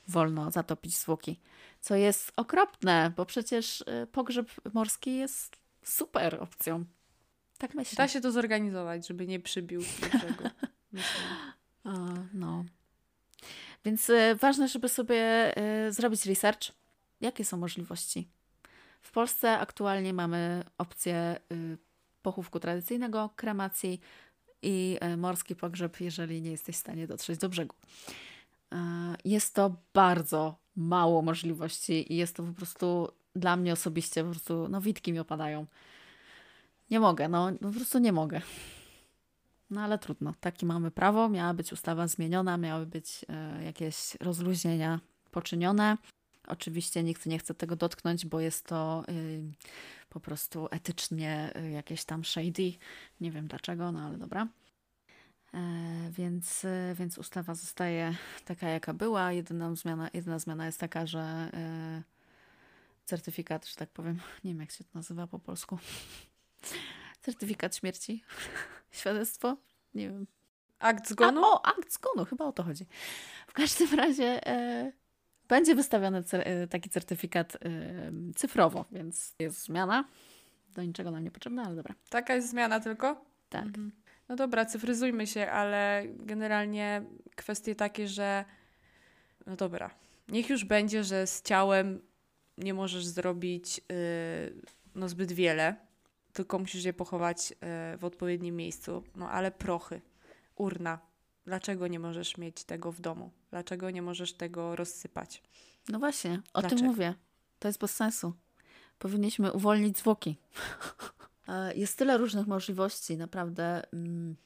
wolno zatopić zwłoki. Co jest okropne, bo przecież yy, pogrzeb morski jest super opcją. Tak myślę. Da się to zorganizować, żeby nie przybił do brzegu. No. Więc y, ważne, żeby sobie y, zrobić research. Jakie są możliwości? W Polsce aktualnie mamy opcję y, pochówku tradycyjnego, kremacji i y, morski pogrzeb, jeżeli nie jesteś w stanie dotrzeć do brzegu. Y, jest to bardzo mało możliwości i jest to po prostu dla mnie osobiście po prostu, no witki mi opadają. Nie mogę, no po prostu nie mogę. No ale trudno, takie mamy prawo. Miała być ustawa zmieniona, miały być e, jakieś rozluźnienia poczynione. Oczywiście nikt nie chce tego dotknąć, bo jest to y, po prostu etycznie y, jakieś tam shady. Nie wiem dlaczego, no ale dobra. E, więc, y, więc ustawa zostaje taka, jaka była. Jedyna zmiana, jedyna zmiana jest taka, że certyfikat, że tak powiem, nie wiem jak się to nazywa po polsku. Certyfikat śmierci. Świadectwo? Nie wiem. Akt zgonu? A, o, akt zgonu, chyba o to chodzi. W każdym razie e, będzie wystawiony e, taki certyfikat e, cyfrowo, więc jest zmiana. Do niczego nam nie potrzebna, ale dobra. Taka jest zmiana tylko? Tak. Mhm. No dobra, cyfryzujmy się, ale generalnie kwestie takie, że no dobra, niech już będzie, że z ciałem nie możesz zrobić yy, no zbyt wiele, tylko musisz je pochować w odpowiednim miejscu. No ale prochy, urna, dlaczego nie możesz mieć tego w domu? Dlaczego nie możesz tego rozsypać? No właśnie, o Dlaczego? tym mówię. To jest bez sensu. Powinniśmy uwolnić zwłoki. E, Jest tyle różnych możliwości, naprawdę. Mm,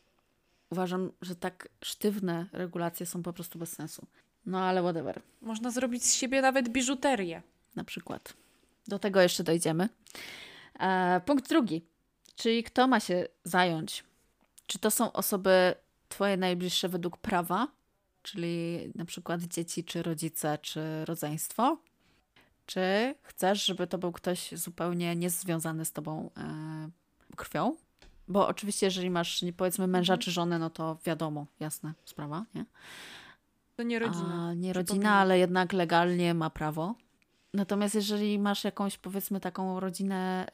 uważam, że tak sztywne regulacje są po prostu bez sensu. No ale whatever. Można zrobić z siebie nawet biżuterię. na przykład. Do tego jeszcze dojdziemy. E, punkt drugi. Czyli kto ma się zająć? Czy to są osoby twoje najbliższe według prawa, czyli na przykład dzieci, czy rodzice, czy rodzeństwo? Czy chcesz, żeby to był ktoś zupełnie niezwiązany z tobą e, krwią? Bo oczywiście, jeżeli masz, nie powiedzmy, męża Mhm. czy żonę, no to wiadomo, jasna sprawa, nie? To nie rodzina. A, nie rodzina, ale jednak legalnie ma prawo. Natomiast jeżeli masz jakąś, powiedzmy, taką rodzinę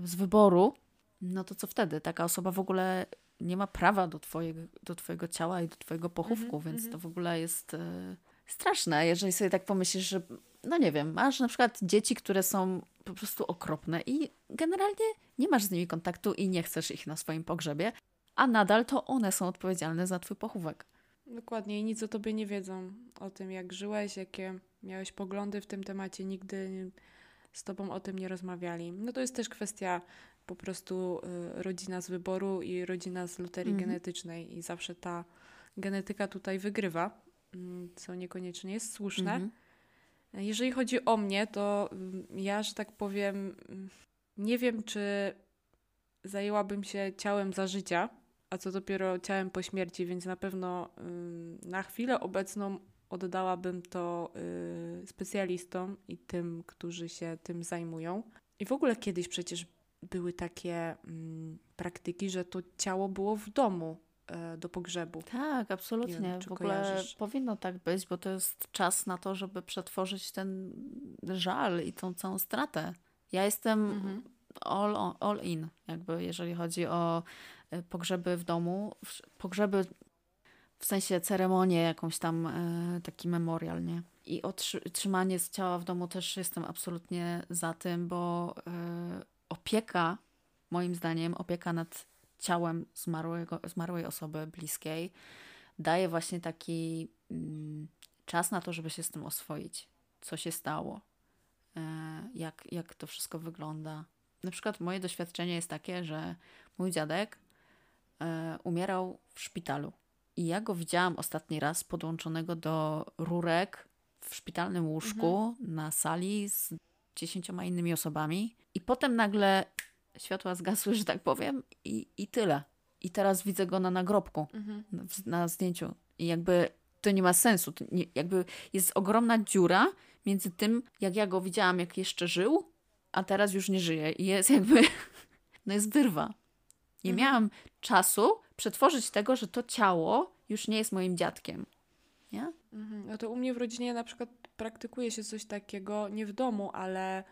yy, z wyboru, no to co wtedy? Taka osoba w ogóle nie ma prawa do twojego, do twojego ciała i do twojego pochówku, Mhm, więc mhm. to w ogóle jest yy, straszne, jeżeli sobie tak pomyślisz, że no nie wiem, masz na przykład dzieci, które są po prostu okropne i generalnie nie masz z nimi kontaktu i nie chcesz ich na swoim pogrzebie, a nadal to one są odpowiedzialne za twój pochówek. Dokładnie i nic o tobie nie wiedzą. O tym, jak żyłeś, jakie miałeś poglądy w tym temacie, nigdy z tobą o tym nie rozmawiali. No to jest też kwestia po prostu y, rodzina z wyboru i rodzina z loterii Mhm. genetycznej i zawsze ta genetyka tutaj wygrywa, mm, co niekoniecznie jest słuszne. Mhm. Jeżeli chodzi o mnie, to ym, ja, że tak powiem, ym, nie wiem, czy zajęłabym się ciałem za życia, a co dopiero ciałem po śmierci, więc na pewno na chwilę obecną oddałabym to y, specjalistom i tym, którzy się tym zajmują. I w ogóle kiedyś przecież były takie ym, praktyki, że to ciało było w domu e, do pogrzebu. Tak, absolutnie. Nie wiem, w ogóle kojarzysz. powinno tak być, bo to jest czas na to, żeby przetworzyć ten żal i tą całą stratę. Ja jestem Mhm. all, all in, jakby jeżeli chodzi o e, pogrzeby w domu. Pogrzeby w sensie ceremonię, jakąś tam e, taki memorial, nie? I otrzy- trzymanie z ciała w domu też jestem absolutnie za tym, bo opieka, moim zdaniem, opieka nad ciałem zmarłego, zmarłej osoby bliskiej daje właśnie taki mm, czas na to, żeby się z tym oswoić. Co się stało, e, jak, jak to wszystko wygląda. Na przykład moje doświadczenie jest takie, że mój dziadek e, umierał w szpitalu. I ja go widziałam ostatni raz podłączonego do rurek w szpitalnym łóżku na sali z dziesięcioma innymi osobami. I potem nagle światła zgasły, że tak powiem, i, i tyle. I teraz widzę go na nagrobku, Mhm. na, na zdjęciu. I jakby to nie ma sensu. Nie, jakby jest ogromna dziura między tym, jak ja go widziałam, jak jeszcze żył, a teraz już nie żyje. I jest jakby, no jest wyrwa. Nie Mhm. miałam czasu przetworzyć tego, że to ciało już nie jest moim dziadkiem. Nie? Mhm. No to u mnie w rodzinie na przykład praktykuje się coś takiego, nie w domu, ale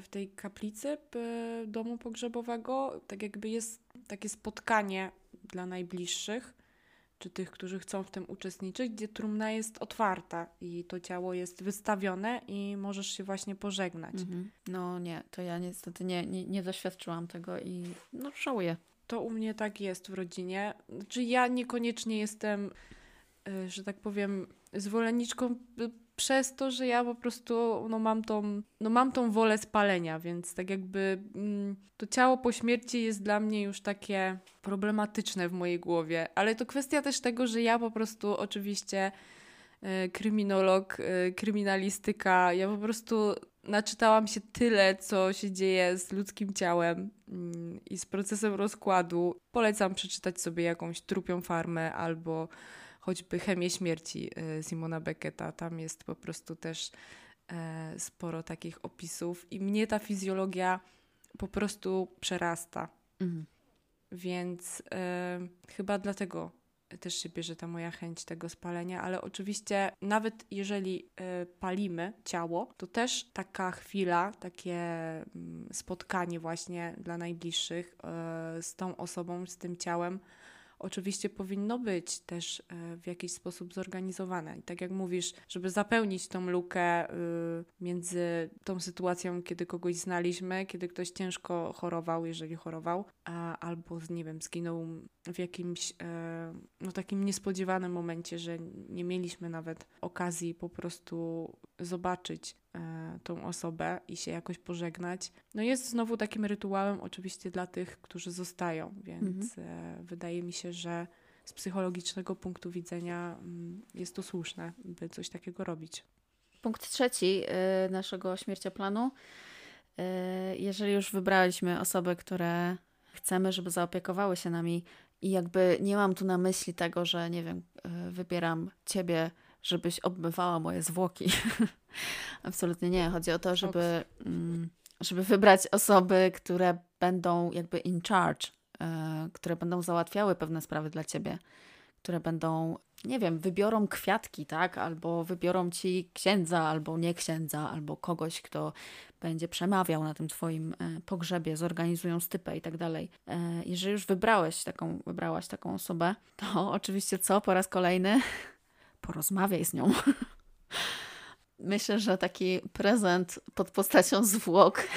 w tej kaplicy domu pogrzebowego, tak jakby jest takie spotkanie dla najbliższych, czy tych, którzy chcą w tym uczestniczyć, gdzie trumna jest otwarta i to ciało jest wystawione i możesz się właśnie pożegnać. Mhm. No nie, to ja niestety nie, nie, nie doświadczyłam tego i no żałuję. To u mnie tak jest w rodzinie. Znaczy ja niekoniecznie jestem, y, że tak powiem, zwolenniczką y, przez to, że ja po prostu no, mam, tą, no, mam tą wolę spalenia, więc tak jakby mm, to ciało po śmierci jest dla mnie już takie problematyczne w mojej głowie. Ale to kwestia też tego, że ja po prostu oczywiście y, kryminolog, y, kryminalistyka, ja po prostu naczytałam się tyle, co się dzieje z ludzkim ciałem mm, i z procesem rozkładu. Polecam przeczytać sobie jakąś trupią farmę albo choćby Chemię śmierci y, Simona Becketa. Tam jest po prostu też e, sporo takich opisów i mnie ta fizjologia po prostu przerasta. Mhm. Więc e, chyba dlatego też się bierze ta moja chęć tego spalenia, ale oczywiście nawet jeżeli e, palimy ciało, to też taka chwila, takie mm, spotkanie właśnie dla najbliższych z tą osobą, z tym ciałem, oczywiście powinno być też e, w jakiś sposób zorganizowane. I tak jak mówisz, żeby zapełnić tą lukę y, między tą sytuacją, kiedy kogoś znaliśmy, kiedy ktoś ciężko chorował, jeżeli chorował, albo, nie wiem, zginął w jakimś e, no, takim niespodziewanym momencie, że nie mieliśmy nawet okazji po prostu zobaczyć tą osobę i się jakoś pożegnać. No jest znowu takim rytuałem oczywiście dla tych, którzy zostają, więc e, wydaje mi się, że z psychologicznego punktu widzenia mm, jest to słuszne, by coś takiego robić. Punkt trzeci y, naszego śmiercioplanu. Jeżeli już wybraliśmy osoby, które chcemy, żeby zaopiekowały się nami i jakby nie mam tu na myśli tego, że nie wiem, wybieram ciebie, żebyś obmywała moje zwłoki. Absolutnie nie. Chodzi o to, żeby, mm, żeby wybrać osoby, które będą jakby in charge, y, które będą załatwiały pewne sprawy dla ciebie, które będą, nie wiem, wybiorą kwiatki, tak? Albo wybiorą ci księdza, albo nie księdza, albo kogoś, kto będzie przemawiał na tym twoim e, pogrzebie, zorganizują stypę i tak dalej. E, Jeżeli już wybrałeś taką, wybrałaś taką osobę, to oczywiście co? Po raz kolejny porozmawiaj z nią. Myślę, że taki prezent pod postacią zwłok,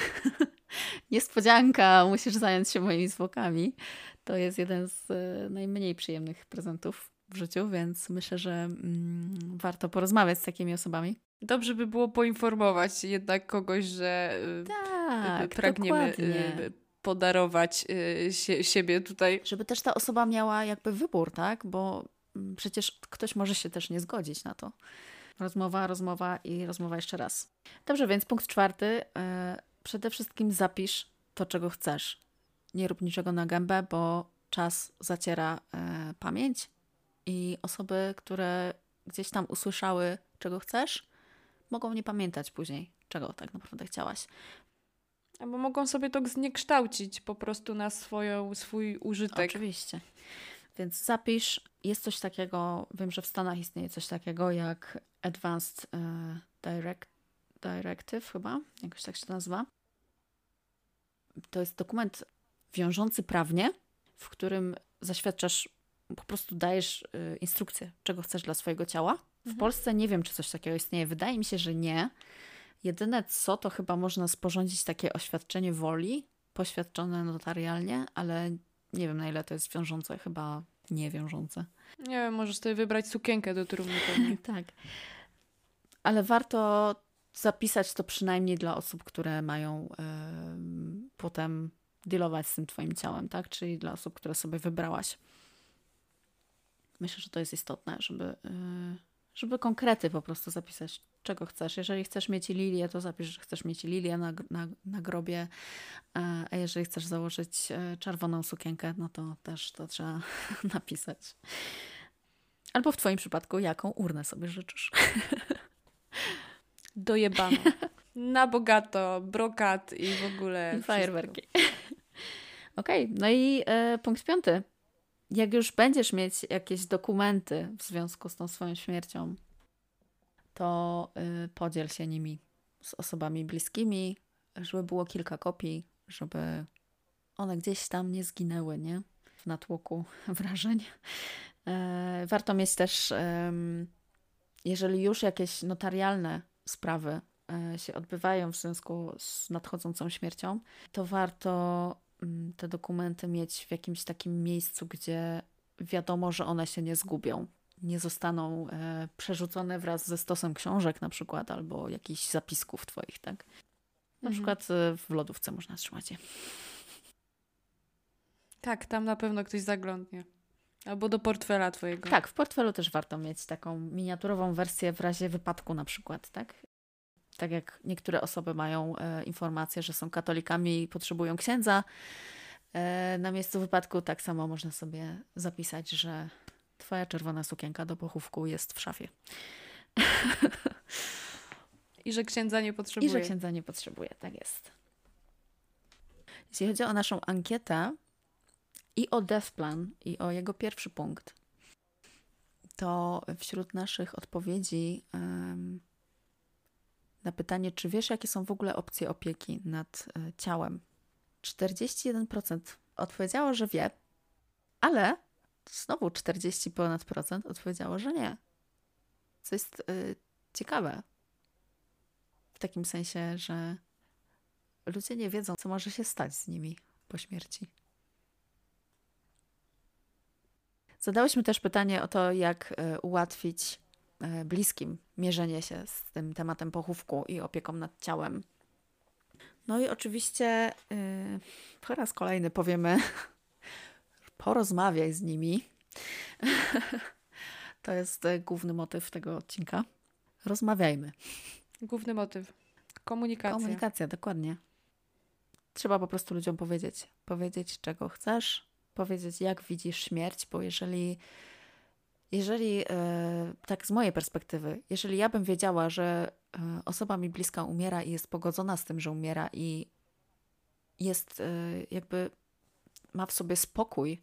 niespodzianka, musisz zająć się moimi zwłokami, to jest jeden z e, najmniej przyjemnych prezentów w życiu, więc myślę, że mm, warto porozmawiać z takimi osobami. Dobrze by było poinformować jednak kogoś, że y, Tak, pragniemy dokładnie. y, podarować sie, siebie tutaj. Żeby też ta osoba miała jakby wybór, tak? Bo przecież ktoś może się też nie zgodzić na to. Rozmowa, rozmowa i rozmowa jeszcze raz. Dobrze, więc punkt czwarty. e, Przede wszystkim zapisz to, czego chcesz. Nie rób niczego na gębę, bo czas zaciera e, pamięć i osoby, które gdzieś tam usłyszały, czego chcesz, mogą nie pamiętać później, czego tak naprawdę chciałaś. Albo mogą sobie to zniekształcić po prostu na swoją, swój użytek. Oczywiście. Więc zapisz. Jest coś takiego, wiem, że w Stanach istnieje coś takiego jak Advanced e, Direct, Directive chyba, jakoś tak się to nazywa. To jest dokument wiążący prawnie, w którym zaświadczasz, po prostu dajesz e, instrukcję, czego chcesz dla swojego ciała. W Polsce nie wiem, czy coś takiego istnieje. Wydaje mi się, że nie. Jedyne co, to chyba można sporządzić takie oświadczenie woli, poświadczone notarialnie, ale nie wiem na ile to jest wiążące, chyba nie wiążące. Nie wiem, możesz sobie wybrać sukienkę do trumny. Tak. Ale warto zapisać to przynajmniej dla osób, które mają em, potem dealować z tym twoim ciałem, tak? Czyli dla osób, które sobie wybrałaś. Myślę, że to jest istotne, żeby, y, żeby konkrety po prostu zapisać, czego chcesz. Jeżeli chcesz mieć lilię, to zapisz, że chcesz mieć lilię na, na, na grobie, a a jeżeli chcesz założyć e, czerwoną sukienkę, no to też to trzeba napisać. Albo w twoim przypadku, jaką urnę sobie życzysz. Dojebano. Na bogato, brokat i w ogóle. Fajerwerki. Okej, no i e, punkt piąty. Jak już będziesz mieć jakieś dokumenty w związku z tą swoją śmiercią, to y, podziel się nimi z osobami bliskimi, żeby było kilka kopii, żeby one gdzieś tam nie zginęły, nie? W natłoku wrażeń. E, warto mieć też, jeżeli już jakieś notarialne sprawy e, się odbywają w związku z nadchodzącą śmiercią, to warto te dokumenty mieć w jakimś takim miejscu, gdzie wiadomo, że one się nie zgubią. Nie zostaną e, przerzucone wraz ze stosem książek, na przykład, albo jakichś zapisków Twoich, tak? Na Mhm. przykład e, w lodówce można trzymać je. Tak, tam na pewno ktoś zaglądnie. Albo do portfela twojego. Tak, w portfelu też warto mieć taką miniaturową wersję w razie wypadku, na przykład, tak? Tak jak niektóre osoby mają e, informację, że są katolikami i potrzebują księdza e, na miejscu wypadku, tak samo można sobie zapisać, że Twoja czerwona sukienka do pochówku jest w szafie. I że księdza nie potrzebuje. I że księdza nie potrzebuje, tak jest. Jeśli chodzi o naszą ankietę i o Death Plan, i o jego pierwszy punkt, to wśród naszych odpowiedzi em, na pytanie, czy wiesz, jakie są w ogóle opcje opieki nad e, ciałem, 41% odpowiedziało, że wie, ale znowu 40 ponad procent odpowiedziało, że nie. Co jest e, ciekawe. W takim sensie, że ludzie nie wiedzą, co może się stać z nimi po śmierci. Zadałyśmy też pytanie o to, jak e, ułatwić bliskim mierzenie się z tym tematem pochówku i opieką nad ciałem. No i oczywiście e, po raz kolejny powiemy, porozmawiaj z nimi. To jest e, główny motyw tego odcinka. Rozmawiajmy. Główny motyw. Komunikacja. Komunikacja, dokładnie. Trzeba po prostu ludziom powiedzieć. Powiedzieć, czego chcesz, powiedzieć, jak widzisz śmierć, bo jeżeli, jeżeli e, tak z mojej perspektywy, jeżeli ja bym wiedziała, że e, osoba mi bliska umiera i jest pogodzona z tym, że umiera i jest e, jakby ma w sobie spokój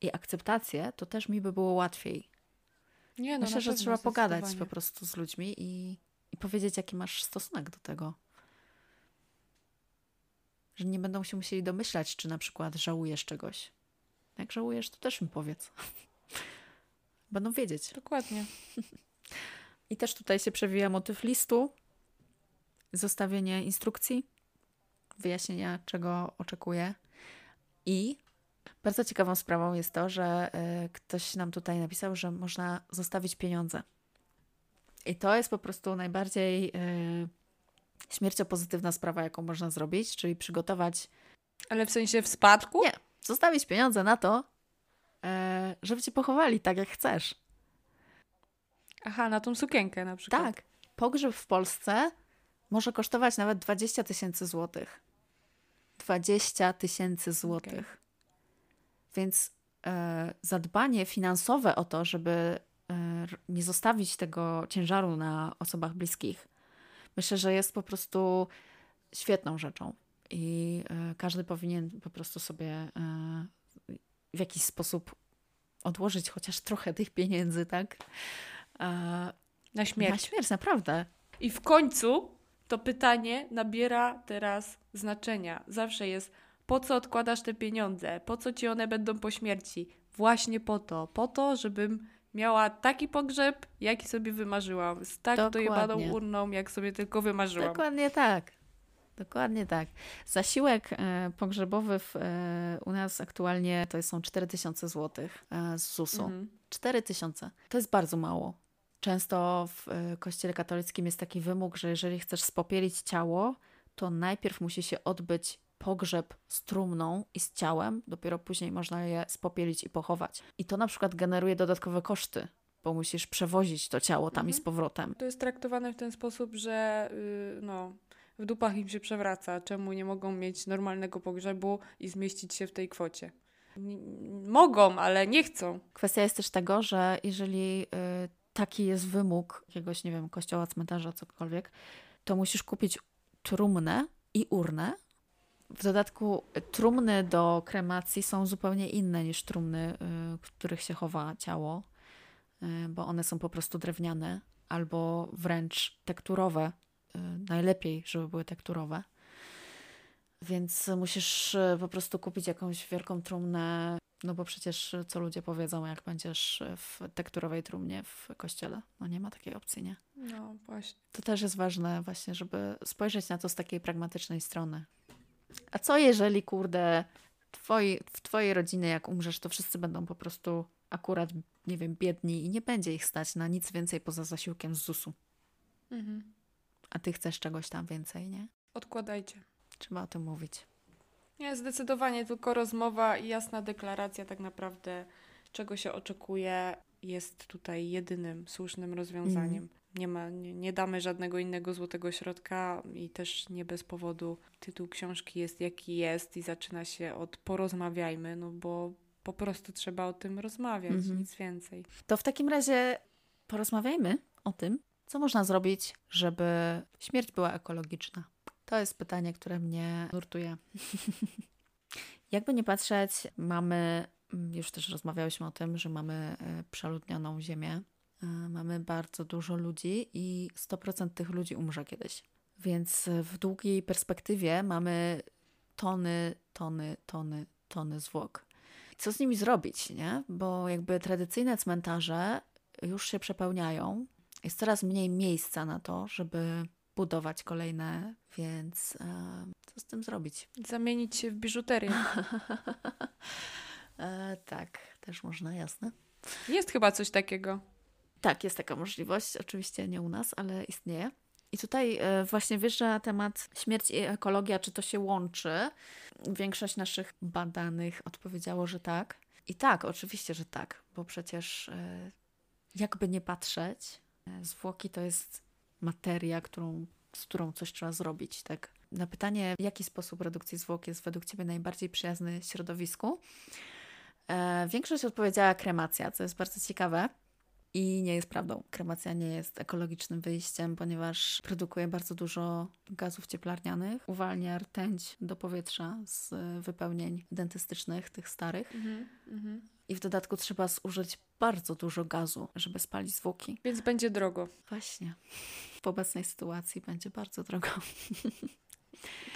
i akceptację, to też mi by było łatwiej. Nie, no, Myślę, że trzeba pogadać po prostu z ludźmi i, i powiedzieć, jaki masz stosunek do tego. Że nie będą się musieli domyślać, czy na przykład żałujesz czegoś. Jak żałujesz, to też im powiedz. Będą wiedzieć. Dokładnie. I też tutaj się przewija motyw listu, zostawienie instrukcji, wyjaśnienia, czego oczekuję. I bardzo ciekawą sprawą jest to, że y, ktoś nam tutaj napisał, że można zostawić pieniądze. I to jest po prostu najbardziej y, śmierciopozytywna sprawa, jaką można zrobić, czyli przygotować, Ale w sensie w spadku? Nie. zostawić pieniądze na to, żeby cię pochowali tak, jak chcesz. Aha, na tą sukienkę na przykład. Tak. Pogrzeb w Polsce może kosztować nawet 20 tysięcy złotych. 20 tysięcy złotych. Więc e, zadbanie finansowe o to, żeby e, nie zostawić tego ciężaru na osobach bliskich, myślę, że jest po prostu świetną rzeczą. I e, każdy powinien po prostu sobie e, w jakiś sposób odłożyć chociaż trochę tych pieniędzy, tak? E, Na śmierć. na śmierć, naprawdę. I w końcu to pytanie nabiera teraz znaczenia. Zawsze jest, po co odkładasz te pieniądze? Po co ci one będą po śmierci? Właśnie po to. Po to, żebym miała taki pogrzeb, jaki sobie wymarzyłam. Z tak Dokładnie. dojebaną urną, jak sobie tylko wymarzyłam. Dokładnie tak. Dokładnie tak. Zasiłek e, pogrzebowy w, e, u nas aktualnie to są 4000 zł e, z ZUS-u. Mhm. 4000. To jest bardzo mało. Często w kościele katolickim jest taki wymóg, że jeżeli chcesz spopielić ciało, to najpierw musi się odbyć pogrzeb z trumną i z ciałem, dopiero później można je spopielić i pochować. I to na przykład generuje dodatkowe koszty, bo musisz przewozić to ciało tam i z powrotem. To jest traktowane w ten sposób, że yy, no, w dupach im się przewraca. Czemu nie mogą mieć normalnego pogrzebu i zmieścić się w tej kwocie? Mogą, ale nie chcą. Kwestia jest też tego, że jeżeli y, taki jest wymóg jakiegoś, nie wiem, kościoła, cmentarza, cokolwiek, to musisz kupić trumnę i urnę. W dodatku trumny do kremacji są zupełnie inne niż trumny, y, w których się chowa ciało, y, bo one są po prostu drewniane albo wręcz tekturowe. Y, najlepiej, żeby były tekturowe. Więc musisz y, po prostu kupić jakąś wielką trumnę, no bo przecież y, co ludzie powiedzą, jak będziesz w tekturowej trumnie w kościele. No nie ma takiej opcji, nie? No właśnie. To też jest ważne właśnie, żeby spojrzeć na to z takiej pragmatycznej strony. A co jeżeli, kurde, twoi, w twojej rodzinie jak umrzesz, to wszyscy będą po prostu akurat, nie wiem, biedni i nie będzie ich stać na nic więcej poza zasiłkiem z ZUS-u. Mhm. A ty chcesz czegoś tam więcej, nie? Odkładajcie. Trzeba o tym mówić. Nie, zdecydowanie tylko rozmowa i jasna deklaracja tak naprawdę, czego się oczekuje, jest tutaj jedynym słusznym rozwiązaniem. Mhm. Nie, ma, nie, nie damy żadnego innego złotego środka i też nie bez powodu tytuł książki jest jaki jest i zaczyna się od porozmawiajmy, no bo po prostu trzeba o tym rozmawiać, Mhm. nic więcej. To w takim razie porozmawiajmy o tym, co można zrobić, żeby śmierć była ekologiczna. To jest pytanie, które mnie nurtuje. Jakby nie patrzeć, mamy, już też rozmawiałyśmy o tym, że mamy e, przeludnioną ziemię. E, Mamy bardzo dużo ludzi i 100% tych ludzi umrze kiedyś. Więc w długiej perspektywie mamy tony, tony, tony, tony zwłok. Co z nimi zrobić, nie? Bo jakby tradycyjne cmentarze już się przepełniają. Jest coraz mniej miejsca na to, żeby budować kolejne, więc e, co z tym zrobić? Zamienić się w biżuterię. E, tak, też można, jasne. Jest chyba coś takiego. Tak, jest taka możliwość, oczywiście nie u nas, ale istnieje. I tutaj e, właśnie wiesz, że temat śmierci i ekologia, czy to się łączy? Większość naszych badanych odpowiedziało, że tak. I tak, oczywiście, że tak, bo przecież e, jakby nie patrzeć, zwłoki to jest materia, którą, z którą coś trzeba zrobić, tak? Na pytanie, w jaki sposób redukcji zwłok jest według Ciebie najbardziej przyjazny środowisku, e, większość odpowiedziała kremacja, co jest bardzo ciekawe. I nie jest prawdą. Kremacja nie jest ekologicznym wyjściem, ponieważ produkuje bardzo dużo gazów cieplarnianych, uwalnia rtęć do powietrza z wypełnień dentystycznych, tych starych. Mhm, mhm. I w dodatku trzeba zużyć bardzo dużo gazu, żeby spalić zwłoki. Więc będzie drogo. Właśnie. W obecnej sytuacji będzie bardzo drogo.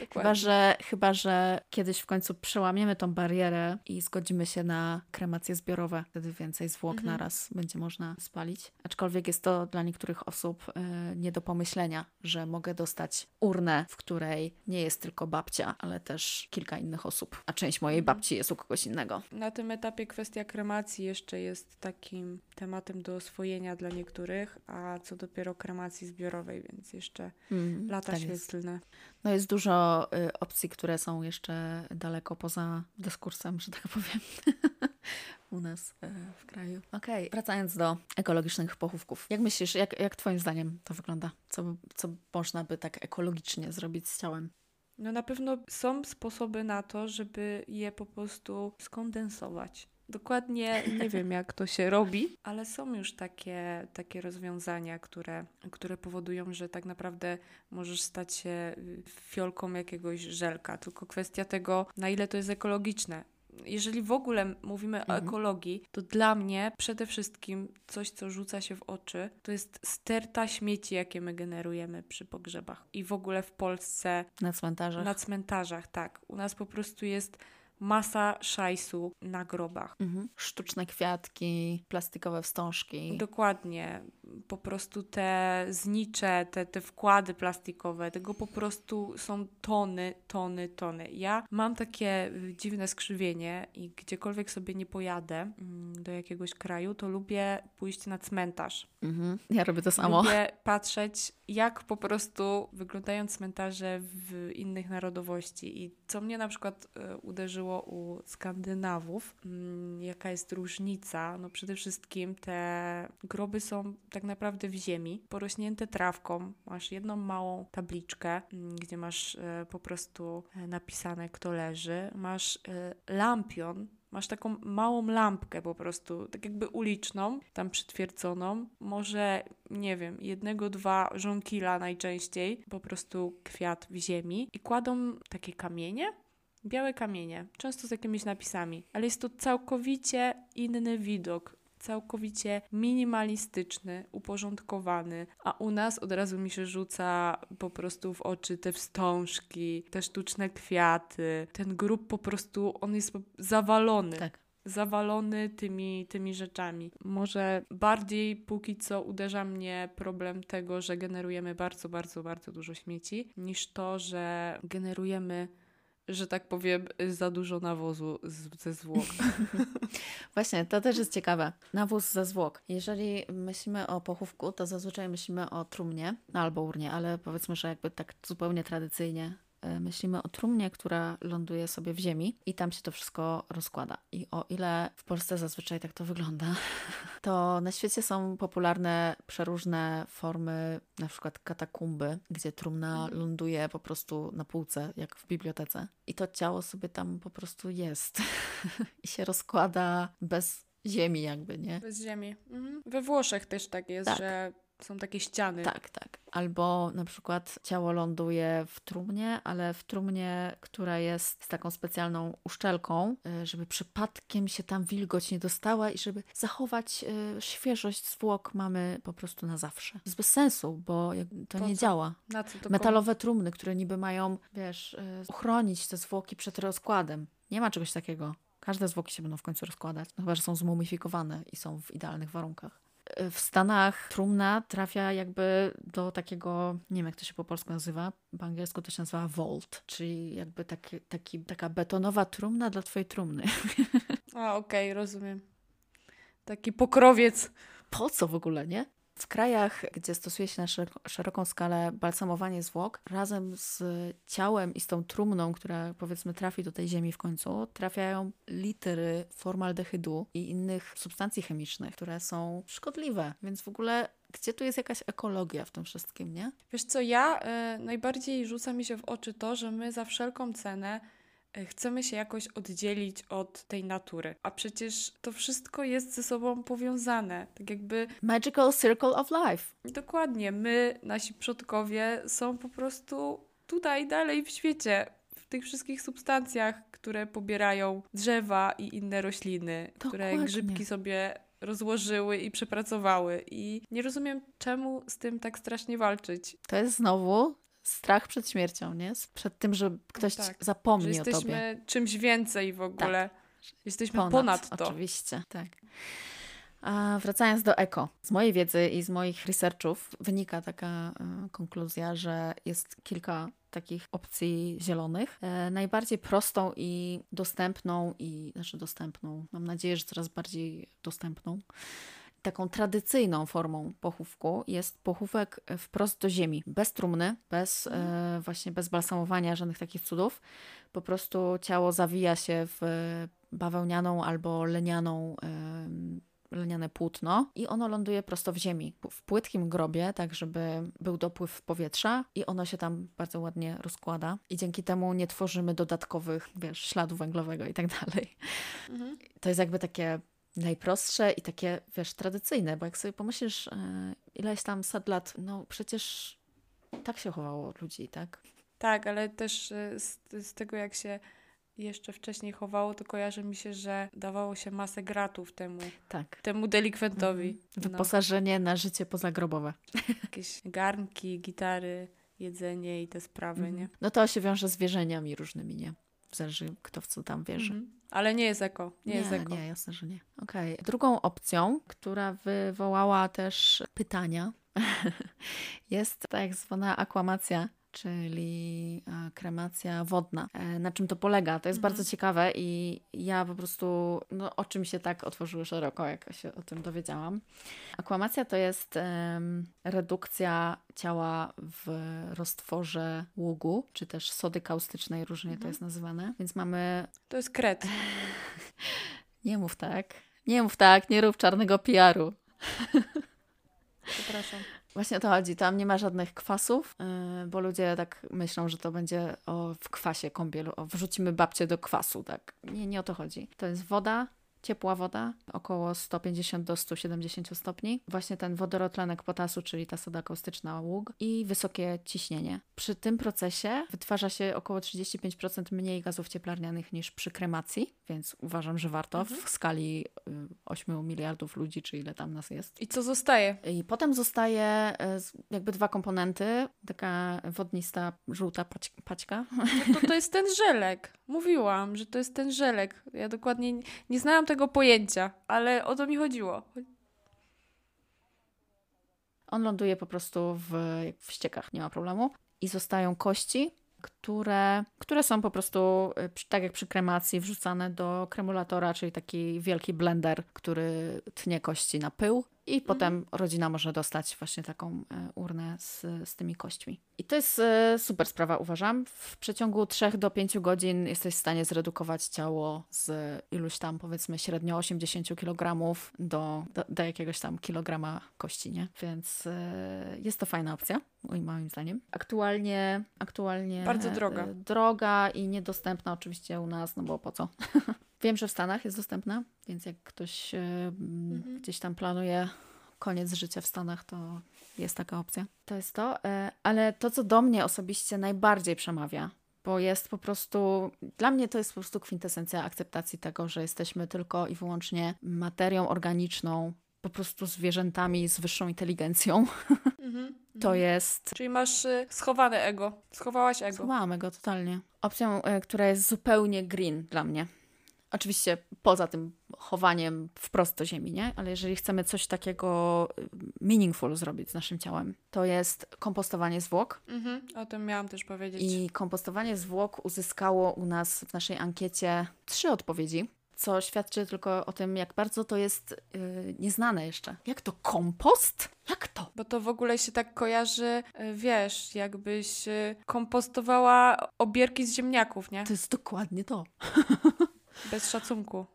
Dokładnie. Chyba że, chyba, że kiedyś w końcu przełamiemy tą barierę i zgodzimy się na kremacje zbiorowe. Wtedy więcej zwłok Mhm. naraz będzie można spalić. Aczkolwiek jest to dla niektórych osób y, nie do pomyślenia, że mogę dostać urnę, w której nie jest tylko babcia, ale też kilka innych osób. A część mojej Mhm. babci jest u kogoś innego. Na tym etapie kwestia kremacji jeszcze jest takim tematem do oswojenia dla niektórych, a co dopiero kremacji zbiorowej, więc jeszcze Mm, lata tak jest. świetlne. No jest dużo y, opcji, które są jeszcze daleko poza dyskursem, że tak powiem, u nas y, w kraju. Okej, wracając do ekologicznych pochówków. Jak myślisz, jak, jak twoim zdaniem to wygląda? Co, co można by tak ekologicznie zrobić z ciałem? No na pewno są sposoby na to, żeby je po prostu skondensować. Dokładnie nie wiem, jak to się robi, ale są już takie, takie rozwiązania, które, które powodują, że tak naprawdę możesz stać się y, fiolką jakiegoś żelka. Tylko kwestia tego, na ile to jest ekologiczne. Jeżeli w ogóle mówimy o Mhm. ekologii, to dla mnie przede wszystkim coś, co rzuca się w oczy, to jest sterta śmieci, jakie my generujemy przy pogrzebach. I w ogóle w Polsce Na cmentarzach? na cmentarzach, tak. U nas po prostu jest masa szajsu na grobach. Mhm. Sztuczne kwiatki, plastikowe wstążki. Dokładnie. Po prostu te znicze, te, te wkłady plastikowe, tego po prostu są tony, tony, tony. Ja mam takie dziwne skrzywienie i gdziekolwiek sobie nie pojadę mm, do jakiegoś kraju, to lubię pójść na cmentarz. Mhm. Ja robię to samo. Lubię patrzeć, jak po prostu wyglądają cmentarze w innych narodowości. I co mnie na przykład e, uderzyło u Skandynawów, mm, jaka jest różnica. No przede wszystkim te groby są tak naprawdę w ziemi, porośnięte trawką. Masz jedną małą tabliczkę, mm, gdzie masz e, po prostu e, napisane, kto leży. Masz e, lampion Masz taką małą lampkę po prostu, tak jakby uliczną, tam przytwierdzoną. Może, nie wiem, jednego, dwa żonkila najczęściej, po prostu kwiat w ziemi. I kładą takie kamienie, białe kamienie, często z jakimiś napisami, ale jest to całkowicie inny widok. Całkowicie minimalistyczny, uporządkowany, a u nas od razu mi się rzuca po prostu w oczy te wstążki, te sztuczne kwiaty. Ten grób po prostu, on jest zawalony Tak. zawalony tymi, tymi rzeczami. Może bardziej póki co uderza mnie problem tego, że generujemy bardzo, bardzo, bardzo dużo śmieci, niż to, że generujemy, że tak powiem, za dużo nawozu z, ze zwłok. Właśnie, to też jest ciekawe. Nawóz ze zwłok. Jeżeli myślimy o pochówku, to zazwyczaj myślimy o trumnie no albo urnie, ale powiedzmy, że jakby tak zupełnie tradycyjnie myślimy o trumnie, która ląduje sobie w ziemi i tam się to wszystko rozkłada. I o ile w Polsce zazwyczaj tak to wygląda, to na świecie są popularne przeróżne formy, na przykład katakumby, gdzie trumna ląduje po prostu na półce, jak w bibliotece. I to ciało sobie tam po prostu jest i się rozkłada bez ziemi jakby, nie? Bez ziemi. Mhm. We Włoszech też tak jest, Tak. że są takie ściany. Tak, tak. Albo na przykład ciało ląduje w trumnie, ale w trumnie, która jest z taką specjalną uszczelką, y, żeby przypadkiem się tam wilgoć nie dostała i żeby zachować y, świeżość zwłok mamy po prostu na zawsze. To jest bez sensu, bo to Po nie co? działa. To Metalowe trumny, które niby mają, wiesz, y, uchronić te zwłoki przed rozkładem. Nie ma czegoś takiego. Każde zwłoki się będą w końcu rozkładać, no chyba, że są zmumifikowane i są w idealnych warunkach. W Stanach trumna trafia jakby do takiego, nie wiem jak to się po polsku nazywa, po angielsku to się nazywa vault, czyli jakby taki, taki, taka betonowa trumna dla twojej trumny. A, okej, rozumiem. Taki pokrowiec. Po co w ogóle, nie? W krajach, gdzie stosuje się na szeroką skalę balsamowanie zwłok, razem z ciałem i z tą trumną, która powiedzmy trafi do tej ziemi w końcu, trafiają litry formaldehydu i innych substancji chemicznych, które są szkodliwe. Więc w ogóle, gdzie tu jest jakaś ekologia w tym wszystkim, nie? Wiesz co, ja y, najbardziej rzuca mi się w oczy to, że my za wszelką cenę chcemy się jakoś oddzielić od tej natury. A przecież to wszystko jest ze sobą powiązane. Tak jakby Magical Circle of Life. dokładnie my, nasi przodkowie są po prostu tutaj dalej w świecie. W tych wszystkich substancjach, które pobierają drzewa i inne rośliny, które Dokładnie. grzybki sobie rozłożyły i przepracowały. I nie rozumiem, czemu z tym tak strasznie walczyć. To jest znowu strach przed śmiercią, nie? Przed tym, że ktoś Tak, zapomni że o tobie. jesteśmy czymś więcej w ogóle. Jesteśmy Ponad, ponad, to. Oczywiście, tak. A wracając do eko, z mojej wiedzy i z moich researchów wynika taka e, konkluzja, że jest kilka takich opcji zielonych. E, najbardziej prostą i dostępną, i znaczy dostępną, mam nadzieję, że coraz bardziej dostępną, taką tradycyjną formą pochówku jest pochówek wprost do ziemi, bez trumny, bez e, właśnie bez balsamowania, żadnych takich cudów. Po prostu ciało zawija się w bawełnianą albo lenianą em, leniane płótno i ono ląduje prosto w ziemi, w płytkim grobie, tak żeby był dopływ powietrza i ono się tam bardzo ładnie rozkłada i dzięki temu nie tworzymy dodatkowych, wiesz, śladu węglowego i tak dalej. Mhm. To jest jakby takie najprostsze i takie, wiesz, tradycyjne, bo jak sobie pomyślisz, e, ileś tam set lat, no przecież tak się chowało ludzi, tak? Tak, ale też y, z, z tego, jak się jeszcze wcześniej chowało, to kojarzy mi się, że dawało się masę gratów temu, Tak. temu delikwentowi. Mhm. No, Wyposażenie na życie pozagrobowe. jakieś garnki, gitary, jedzenie i te sprawy, Mhm. nie? No to się wiąże z wierzeniami różnymi, nie? Zależy kto w co tam wierzy. Mhm. Ale nie jest eko, nie, jest eko. Nie, jasne, że nie. Okej. Drugą opcją, która wywołała też pytania, jest tak zwana akwamacja, czyli e, kremacja wodna. E, Na czym to polega? To jest Mhm. bardzo ciekawe i ja po prostu, no oczy mi się tak otworzyły szeroko, jak się o tym dowiedziałam. Akwamacja to jest em, redukcja ciała w roztworze ługu, czy też sody kaustycznej, różnie to Mhm. jest nazywane. Więc mamy To jest kret. nie mów tak. Nie mów tak, nie rób czarnego PR-u. Przepraszam. Właśnie o to chodzi. Tam nie ma żadnych kwasów, yy, bo ludzie tak myślą, że to będzie o, w kwasie kąpielu. O, wrzucimy babcię do kwasu, tak. Nie, nie o to chodzi. To jest woda, ciepła woda, około 150 do 170 stopni. Właśnie ten wodorotlenek potasu, czyli ta soda kaustyczna ług i wysokie ciśnienie. Przy tym procesie wytwarza się około 35% mniej gazów cieplarnianych niż przy kremacji, więc uważam, że warto w skali y, 8 miliardów ludzi, czy ile tam nas jest. I co zostaje? I potem zostaje y, jakby dwa komponenty. Taka wodnista, żółta pać- paćka. No to, to jest ten żelek. Mówiłam, że to jest ten żelek. Ja dokładnie nie, nie znałam tego pojęcia, ale o to mi chodziło. On ląduje po prostu w, w ściekach, nie ma problemu. I zostają kości, które, które są po prostu, y, tak jak przy kremacji, wrzucane do kremulatora, czyli taki wielki blender, który tnie kości na pył. I potem rodzina może dostać właśnie taką e, urnę z, z tymi kośćmi. I to jest e, super sprawa, uważam. W przeciągu 3 do 5 godzin jesteś w stanie zredukować ciało z iluś tam, powiedzmy, średnio 80 kg do, do, do jakiegoś tam kilograma kości, nie? Więc e, jest to fajna opcja, moim, zdaniem. Aktualnie, aktualnie Bardzo droga. droga i niedostępna oczywiście u nas, no bo po co? Wiem, że w Stanach jest dostępna, więc jak ktoś e, m, gdzieś tam planuje koniec życia w Stanach, to jest taka opcja. To jest to, e, ale to, co do mnie osobiście najbardziej przemawia, bo jest po prostu, dla mnie to jest po prostu kwintesencja akceptacji tego, że jesteśmy tylko i wyłącznie materią organiczną, po prostu zwierzętami z wyższą inteligencją. To jest Czyli masz y, schowane ego. Schowałaś ego. Schowałam go totalnie. Opcją, e, która jest zupełnie green dla mnie. Oczywiście poza tym chowaniem wprost do ziemi, nie? Ale jeżeli chcemy coś takiego y, meaningful zrobić z naszym ciałem, to jest kompostowanie zwłok. Mhm, o tym miałam też powiedzieć. I kompostowanie zwłok uzyskało u nas w naszej ankiecie trzy odpowiedzi, co świadczy tylko o tym, jak bardzo to jest yy, nieznane jeszcze. Jak to kompost? Jak to? Bo to w ogóle się tak kojarzy, y, wiesz, jakbyś y, kompostowała obierki z ziemniaków, nie? To jest dokładnie to. Bez szacunku.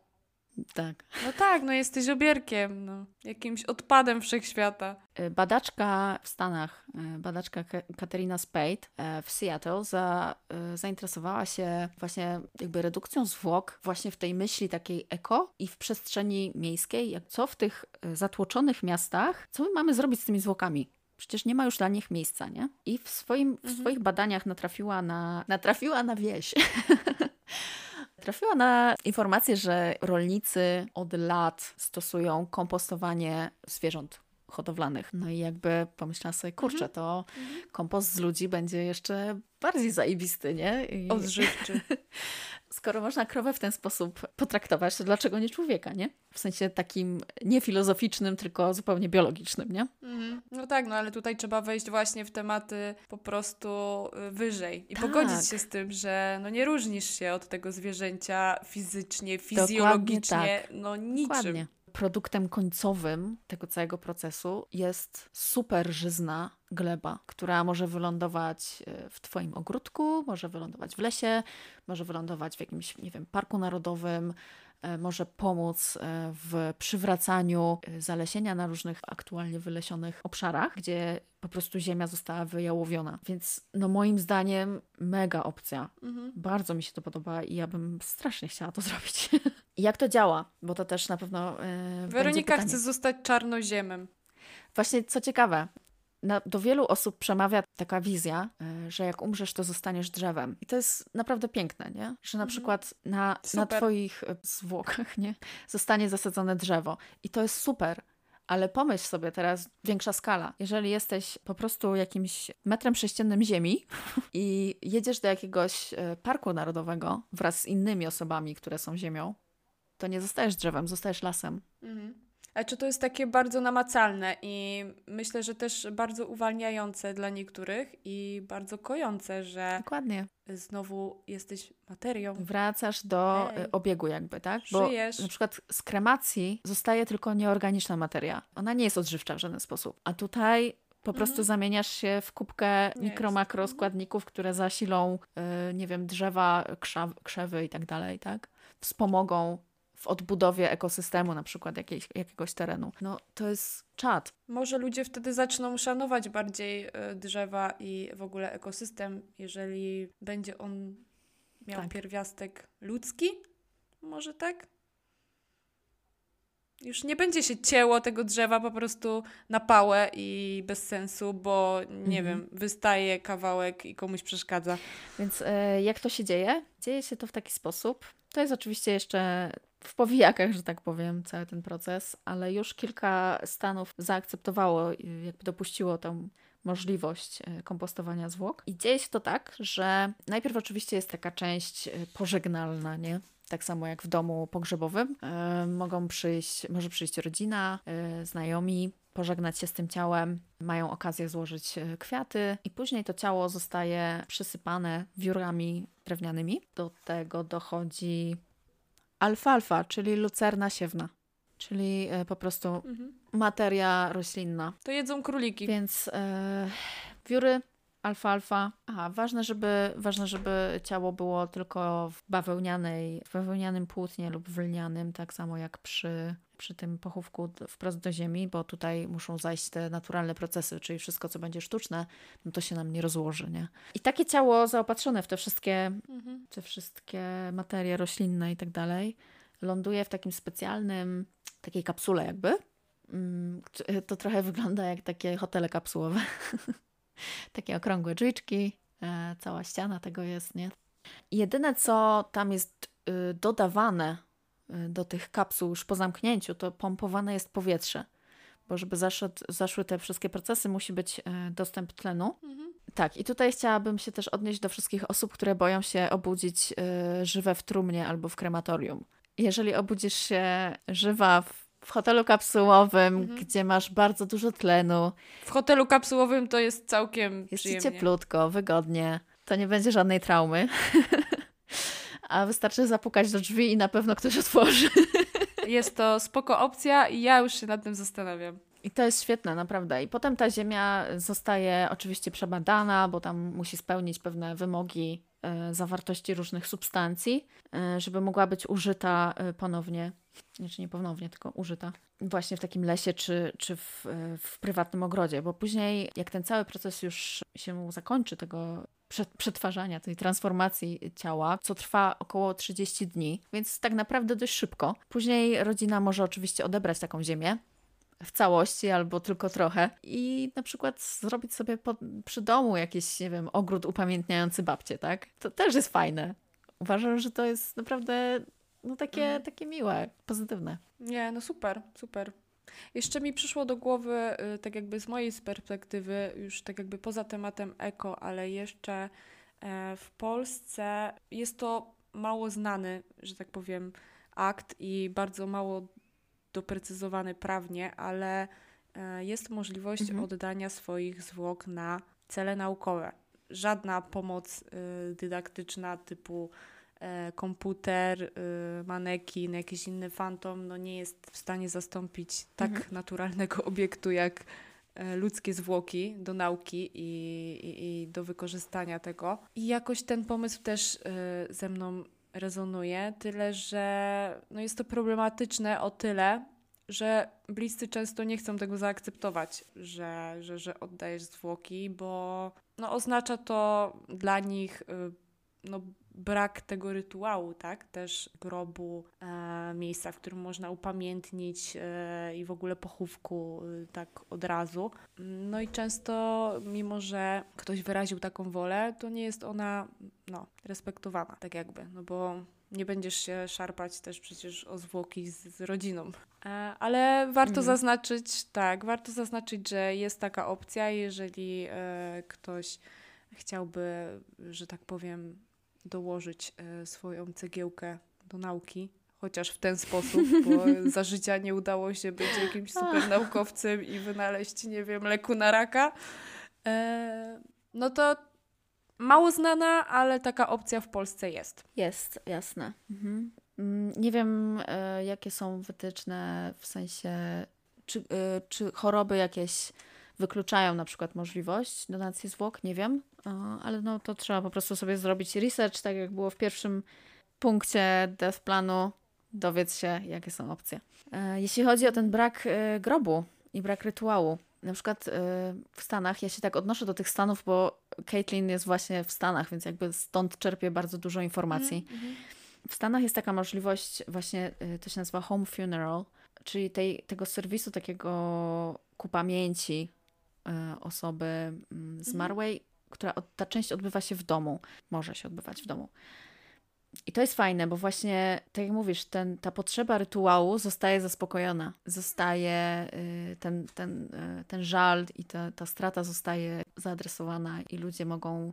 Tak. No tak, no jesteś obierkiem, no. Jakimś odpadem wszechświata. Y, Badaczka w Stanach, y, badaczka Ka- Katerina Spade e, w Seattle za, zainteresowała się właśnie jakby redukcją zwłok właśnie w tej myśli takiej eko i w przestrzeni miejskiej, jak co w tych zatłoczonych miastach, co my mamy zrobić z tymi zwłokami? Przecież nie ma już dla nich miejsca, nie? I w, swoim, w swoich badaniach natrafiła na, natrafiła na wieś. Trafiła na informację, że rolnicy od lat stosują kompostowanie zwierząt hodowlanych. No i jakby pomyślałam sobie, kurczę, to kompost z ludzi będzie jeszcze bardziej zajebisty, nie? I Odżywczy. skoro można krowę w ten sposób potraktować, to dlaczego nie człowieka, nie? W sensie takim nie filozoficznym, tylko zupełnie biologicznym, nie? Mhm. No tak, no ale tutaj trzeba wejść właśnie w tematy po prostu y, wyżej i Tak. pogodzić się z tym, że no nie różnisz się od tego zwierzęcia fizycznie, fizjologicznie, tak. no niczym. Dokładnie. Produktem końcowym tego całego procesu jest super żyzna gleba, która może wylądować e, w Twoim ogródku, może wylądować w lesie, może wylądować w jakimś, nie wiem, parku narodowym, e, może pomóc e, w przywracaniu zalesienia na różnych aktualnie wylesionych obszarach, gdzie po prostu ziemia została wyjałowiona. Więc no moim zdaniem mega opcja. Mhm. Bardzo mi się to podoba i ja bym strasznie chciała to zrobić. Jak to działa? Bo to też na pewno. Yy, Weronika chce zostać czarnoziemem. Właśnie co ciekawe, na, do wielu osób przemawia taka wizja, y, że jak umrzesz, to zostaniesz drzewem. I to jest naprawdę piękne, nie? Że na przykład na, na. Twoich y, zwłokach nie? zostanie zasadzone drzewo. I to jest super. Ale pomyśl sobie teraz, większa skala. Jeżeli jesteś po prostu jakimś metrem sześciennym ziemi i jedziesz do jakiegoś e, parku narodowego wraz z innymi osobami, które są ziemią, to nie zostajesz drzewem, zostajesz lasem. Mhm. Ale czy to jest takie bardzo namacalne i myślę, że też bardzo uwalniające dla niektórych i bardzo kojące, że Dokładnie. znowu jesteś materią. Wracasz do e, obiegu jakby, tak? Bo Żyjesz. na przykład z kremacji zostaje tylko nieorganiczna materia. Ona nie jest odżywcza w żaden sposób. A tutaj po prostu zamieniasz się w kubkę Mhm. Nie mikro, jest. makro Mhm. składników, które zasilą, e, nie wiem, drzewa, krzewy i tak dalej, tak? Wspomogą w odbudowie ekosystemu, na przykład jakiejś, jakiegoś terenu. No to jest czad. Może ludzie wtedy zaczną szanować bardziej y, drzewa i w ogóle ekosystem, jeżeli będzie on miał Tak. pierwiastek ludzki. Może tak? Już nie będzie się cięło tego drzewa po prostu na pałę i bez sensu, bo nie Mhm. wiem, wystaje kawałek i komuś przeszkadza. Więc e, jak to się dzieje? Dzieje się to w taki sposób. To jest oczywiście jeszcze w powijakach, że tak powiem, cały ten proces, ale już kilka stanów zaakceptowało, jakby dopuściło tą możliwość e, kompostowania zwłok. I dzieje się to tak, że najpierw oczywiście jest taka część e, pożegnalna, nie? Tak samo jak w domu pogrzebowym. E, mogą przyjść, może przyjść rodzina, znajomi, pożegnać się z tym ciałem, mają okazję złożyć kwiaty i później to ciało zostaje przysypane wiórami drewnianymi. Do tego dochodzi alfalfa, czyli lucerna siewna, czyli e, po prostu materia roślinna. To jedzą króliki. Więc e, wióry, alfalfa. Aha, ważne żeby, ważne, żeby ciało było tylko w bawełnianej, w bawełnianym płótnie lub w lnianym, tak samo jak przy, przy tym pochówku wprost do ziemi, bo tutaj muszą zajść te naturalne procesy, czyli wszystko, co będzie sztuczne, no to się nam nie rozłoży, nie? I takie ciało zaopatrzone w te wszystkie Mhm. te wszystkie materie roślinne i tak dalej, ląduje w takim specjalnym, takiej kapsule jakby. Mm, To trochę wygląda jak takie hotele kapsułowe. takie okrągłe drzwiczki, e, cała ściana tego jest, nie? Jedyne, co tam jest y, dodawane y, do tych kapsuł już po zamknięciu, to pompowane jest powietrze. Bo żeby zaszedł, zaszły te wszystkie procesy, musi być e, dostęp tlenu. Mhm. Tak, i tutaj chciałabym się też odnieść do wszystkich osób, które boją się obudzić y, żywe w trumnie albo w krematorium. Jeżeli obudzisz się żywa w, w hotelu kapsułowym, Mhm. gdzie masz bardzo dużo tlenu, W hotelu kapsułowym to jest całkiem jest przyjemnie. cieplutko, wygodnie, to nie będzie żadnej traumy. A wystarczy zapukać do drzwi i na pewno ktoś otworzy. Jest to spoko opcja i ja już się nad tym zastanawiam. I to jest świetne, naprawdę. I potem ta ziemia zostaje oczywiście przebadana, bo tam musi spełnić pewne wymogi e, zawartości różnych substancji, e, żeby mogła być użyta e, ponownie. Znaczy nie ponownie, tylko użyta. Właśnie w takim lesie czy, czy w, w prywatnym ogrodzie, bo później, jak ten cały proces już się zakończy, tego prze- przetwarzania, tej transformacji ciała, co trwa około 30 dni, więc tak naprawdę dość szybko. Później rodzina może oczywiście odebrać taką ziemię, w całości albo tylko trochę i na przykład zrobić sobie pod, przy domu jakiś, nie wiem, ogród upamiętniający babcię, tak? To też jest fajne. Uważam, że to jest naprawdę no, takie, Mhm. takie miłe, pozytywne. Nie, no super, super. Jeszcze mi przyszło do głowy, y, tak jakby z mojej perspektywy, już tak jakby poza tematem eko, ale jeszcze e, w Polsce jest to mało znany, że tak powiem, akt i bardzo mało doprecyzowany prawnie, ale e, jest możliwość Mhm. oddania swoich zwłok na cele naukowe. Żadna pomoc y, dydaktyczna typu e, komputer, y, manekin, jakiś inny fantom, no nie jest w stanie zastąpić tak Mhm. naturalnego obiektu jak e, ludzkie zwłoki do nauki i, i, i do wykorzystania tego. I jakoś ten pomysł też ze mną rezonuje, tyle że no jest to problematyczne o tyle, że bliscy często nie chcą tego zaakceptować, że, że, że oddajesz zwłoki, bo no, oznacza to dla nich y, no, brak tego rytuału, tak? Też grobu, e, miejsca, w którym można upamiętnić e, i w ogóle pochówku y, tak od razu. No i często, mimo że ktoś wyraził taką wolę, to nie jest ona no, respektowana, tak jakby, no bo nie będziesz się szarpać też przecież o zwłoki z, z rodziną. E, Ale warto Mhm. zaznaczyć, tak, warto zaznaczyć, że jest taka opcja, jeżeli e, ktoś chciałby, że tak powiem, dołożyć e, swoją cegiełkę do nauki, chociaż w ten sposób, bo za życia nie udało się być jakimś super naukowcem i wynaleźć, nie wiem, leku na raka, e, no to mało znana, ale taka opcja w Polsce jest. Jest, jasne. Mhm. Mm, Nie wiem, e, jakie są wytyczne w sensie, czy, czy choroby jakieś wykluczają na przykład możliwość donacji zwłok, nie wiem, ale no to trzeba po prostu sobie zrobić research, tak jak było w pierwszym punkcie death planu, dowiedz się, jakie są opcje. E, jeśli chodzi o ten brak e, grobu i brak rytuału, na przykład e, w Stanach, ja się tak odnoszę do tych Stanów, bo Caitlin jest właśnie w Stanach, więc jakby stąd czerpię bardzo dużo informacji. Mhm, W Stanach jest taka możliwość, właśnie to się nazywa home funeral, czyli tej, tego serwisu takiego ku pamięci osoby mm, zmarłej, która ta część odbywa się w domu, może się odbywać w domu. I to jest fajne, bo właśnie, tak jak mówisz, ten, ta potrzeba rytuału zostaje zaspokojona. Zostaje y, ten, ten, y, ten żal i ta, ta strata zostaje zaadresowana i ludzie mogą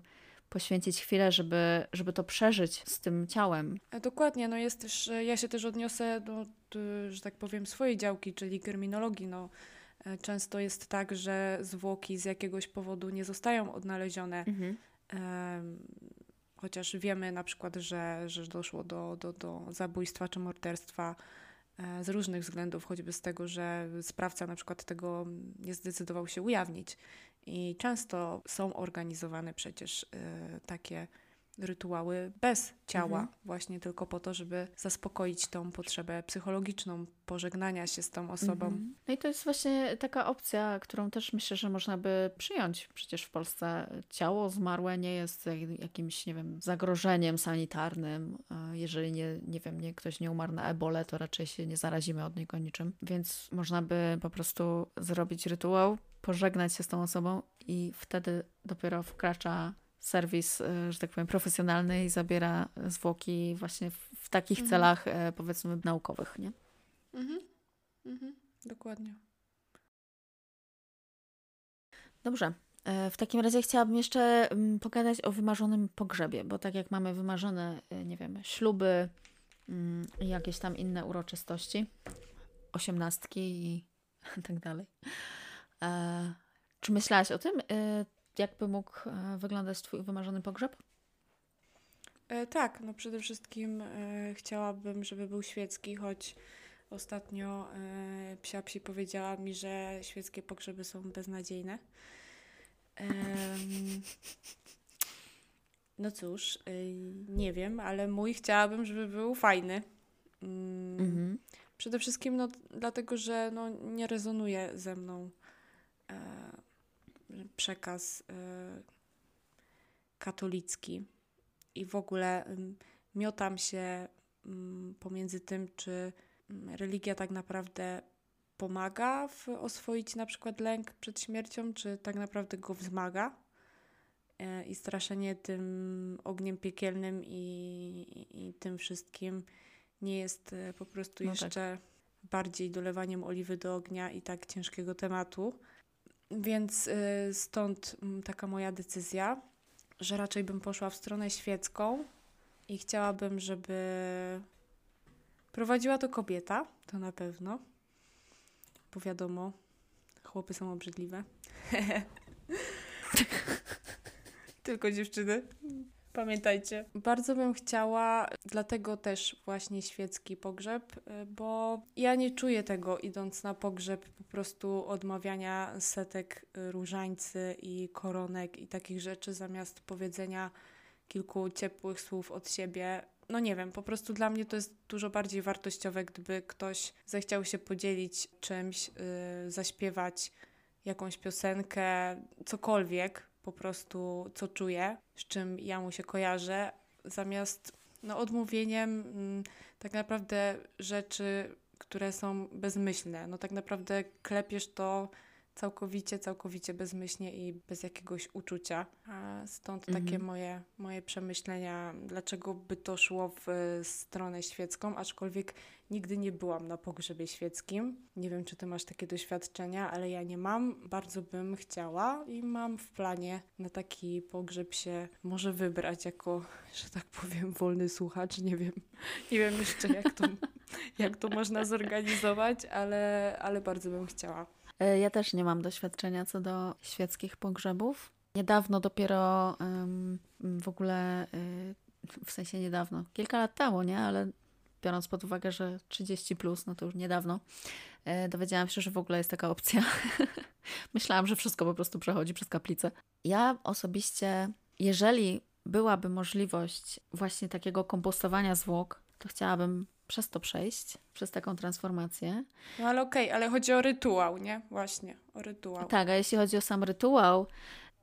poświęcić chwilę, żeby, żeby to przeżyć z tym ciałem. E, dokładnie, no jest też, e, ja się też odniosę do, że tak powiem, swojej działki, czyli kryminologii. No, e, często jest tak, że zwłoki z jakiegoś powodu nie zostają odnalezione. Mhm chociaż wiemy na przykład, że, że doszło do, do, do zabójstwa czy morderstwa e, z różnych względów, choćby z tego, że sprawca na przykład tego nie zdecydował się ujawnić. I często są organizowane przecież e, takie rytuały bez ciała, mhm. właśnie tylko po to, żeby zaspokoić tą potrzebę psychologiczną pożegnania się z tą osobą. Mhm. No i to jest właśnie taka opcja, którą też myślę, że można by przyjąć. Przecież w Polsce ciało zmarłe nie jest jakimś, nie wiem, zagrożeniem sanitarnym. Jeżeli nie, nie wiem, nie, ktoś nie umarł na ebole, to raczej się nie zarazimy od niego niczym. Więc można by po prostu zrobić rytuał, pożegnać się z tą osobą i wtedy dopiero wkracza serwis, e, że tak powiem, profesjonalny i zabiera zwłoki właśnie w, w takich mhm. celach, e, powiedzmy, naukowych, nie? Mhm. Mhm. Dokładnie. Dobrze. E, w takim razie chciałabym jeszcze mm, pogadać o wymarzonym pogrzebie, bo tak jak mamy wymarzone, nie wiem, śluby mm, i jakieś tam inne uroczystości, osiemnastki i tak dalej. Czy myślałaś o tym? Jakby mógł e, wyglądać Twój wymarzony pogrzeb? E, tak, no przede wszystkim e, chciałabym, żeby był świecki, choć ostatnio psia psi powiedziała mi, że świeckie pogrzeby są beznadziejne. no cóż, nie wiem, ale mój chciałabym, żeby był fajny. Mm, mhm. Przede wszystkim no, dlatego, że no, nie rezonuje ze mną przekaz y, katolicki i w ogóle miotam się pomiędzy tym, czy religia tak naprawdę pomaga w oswoić na przykład lęk przed śmiercią, czy tak naprawdę go wzmaga. I straszenie tym ogniem piekielnym i, i, i tym wszystkim nie jest po prostu no jeszcze tak. bardziej dolewaniem oliwy do ognia i tak ciężkiego tematu. Więc y, stąd mm, taka moja decyzja, że raczej bym poszła w stronę świecką i chciałabym, żeby prowadziła to kobieta, to na pewno. Bo wiadomo, chłopy są obrzydliwe. Tylko dziewczyny. Pamiętajcie. Bardzo bym chciała, dlatego też właśnie świecki pogrzeb, y, bo ja nie czuję tego idąc na pogrzeb po prostu odmawiania setek różańcy i koronek i takich rzeczy zamiast powiedzenia kilku ciepłych słów od siebie. No nie wiem, po prostu dla mnie to jest dużo bardziej wartościowe, gdyby ktoś zechciał się podzielić czymś, yy, zaśpiewać jakąś piosenkę, cokolwiek, po prostu co czuję, z czym ja mu się kojarzę, zamiast no, odmówieniem mm, tak naprawdę rzeczy, które są bezmyślne. No tak naprawdę klepiesz to całkowicie, całkowicie bezmyślnie i bez jakiegoś uczucia. A stąd mhm. takie moje, moje przemyślenia, dlaczego by to szło w stronę świecką, aczkolwiek nigdy nie byłam na pogrzebie świeckim. Nie wiem, czy ty masz takie doświadczenia, ale ja nie mam. Bardzo bym chciała i mam w planie na taki pogrzeb się może wybrać jako, że tak powiem, wolny słuchacz. Nie wiem, nie wiem jeszcze jak to, jak to można zorganizować, ale, ale bardzo bym chciała. E, ja też nie mam doświadczenia co do świeckich pogrzebów. Niedawno dopiero w ogóle, y, w sensie niedawno, kilka lat temu, nie? Ale biorąc pod uwagę, że 30 plus, no to już niedawno, y, dowiedziałam się, że w ogóle jest taka opcja. Myślałam, że wszystko po prostu przechodzi przez kaplicę. Ja osobiście, jeżeli byłaby możliwość właśnie takiego kompostowania zwłok, to chciałabym przez to przejść, przez taką transformację. No ale okej, ale chodzi o rytuał, nie? Właśnie, o rytuał. Tak, a jeśli chodzi o sam rytuał,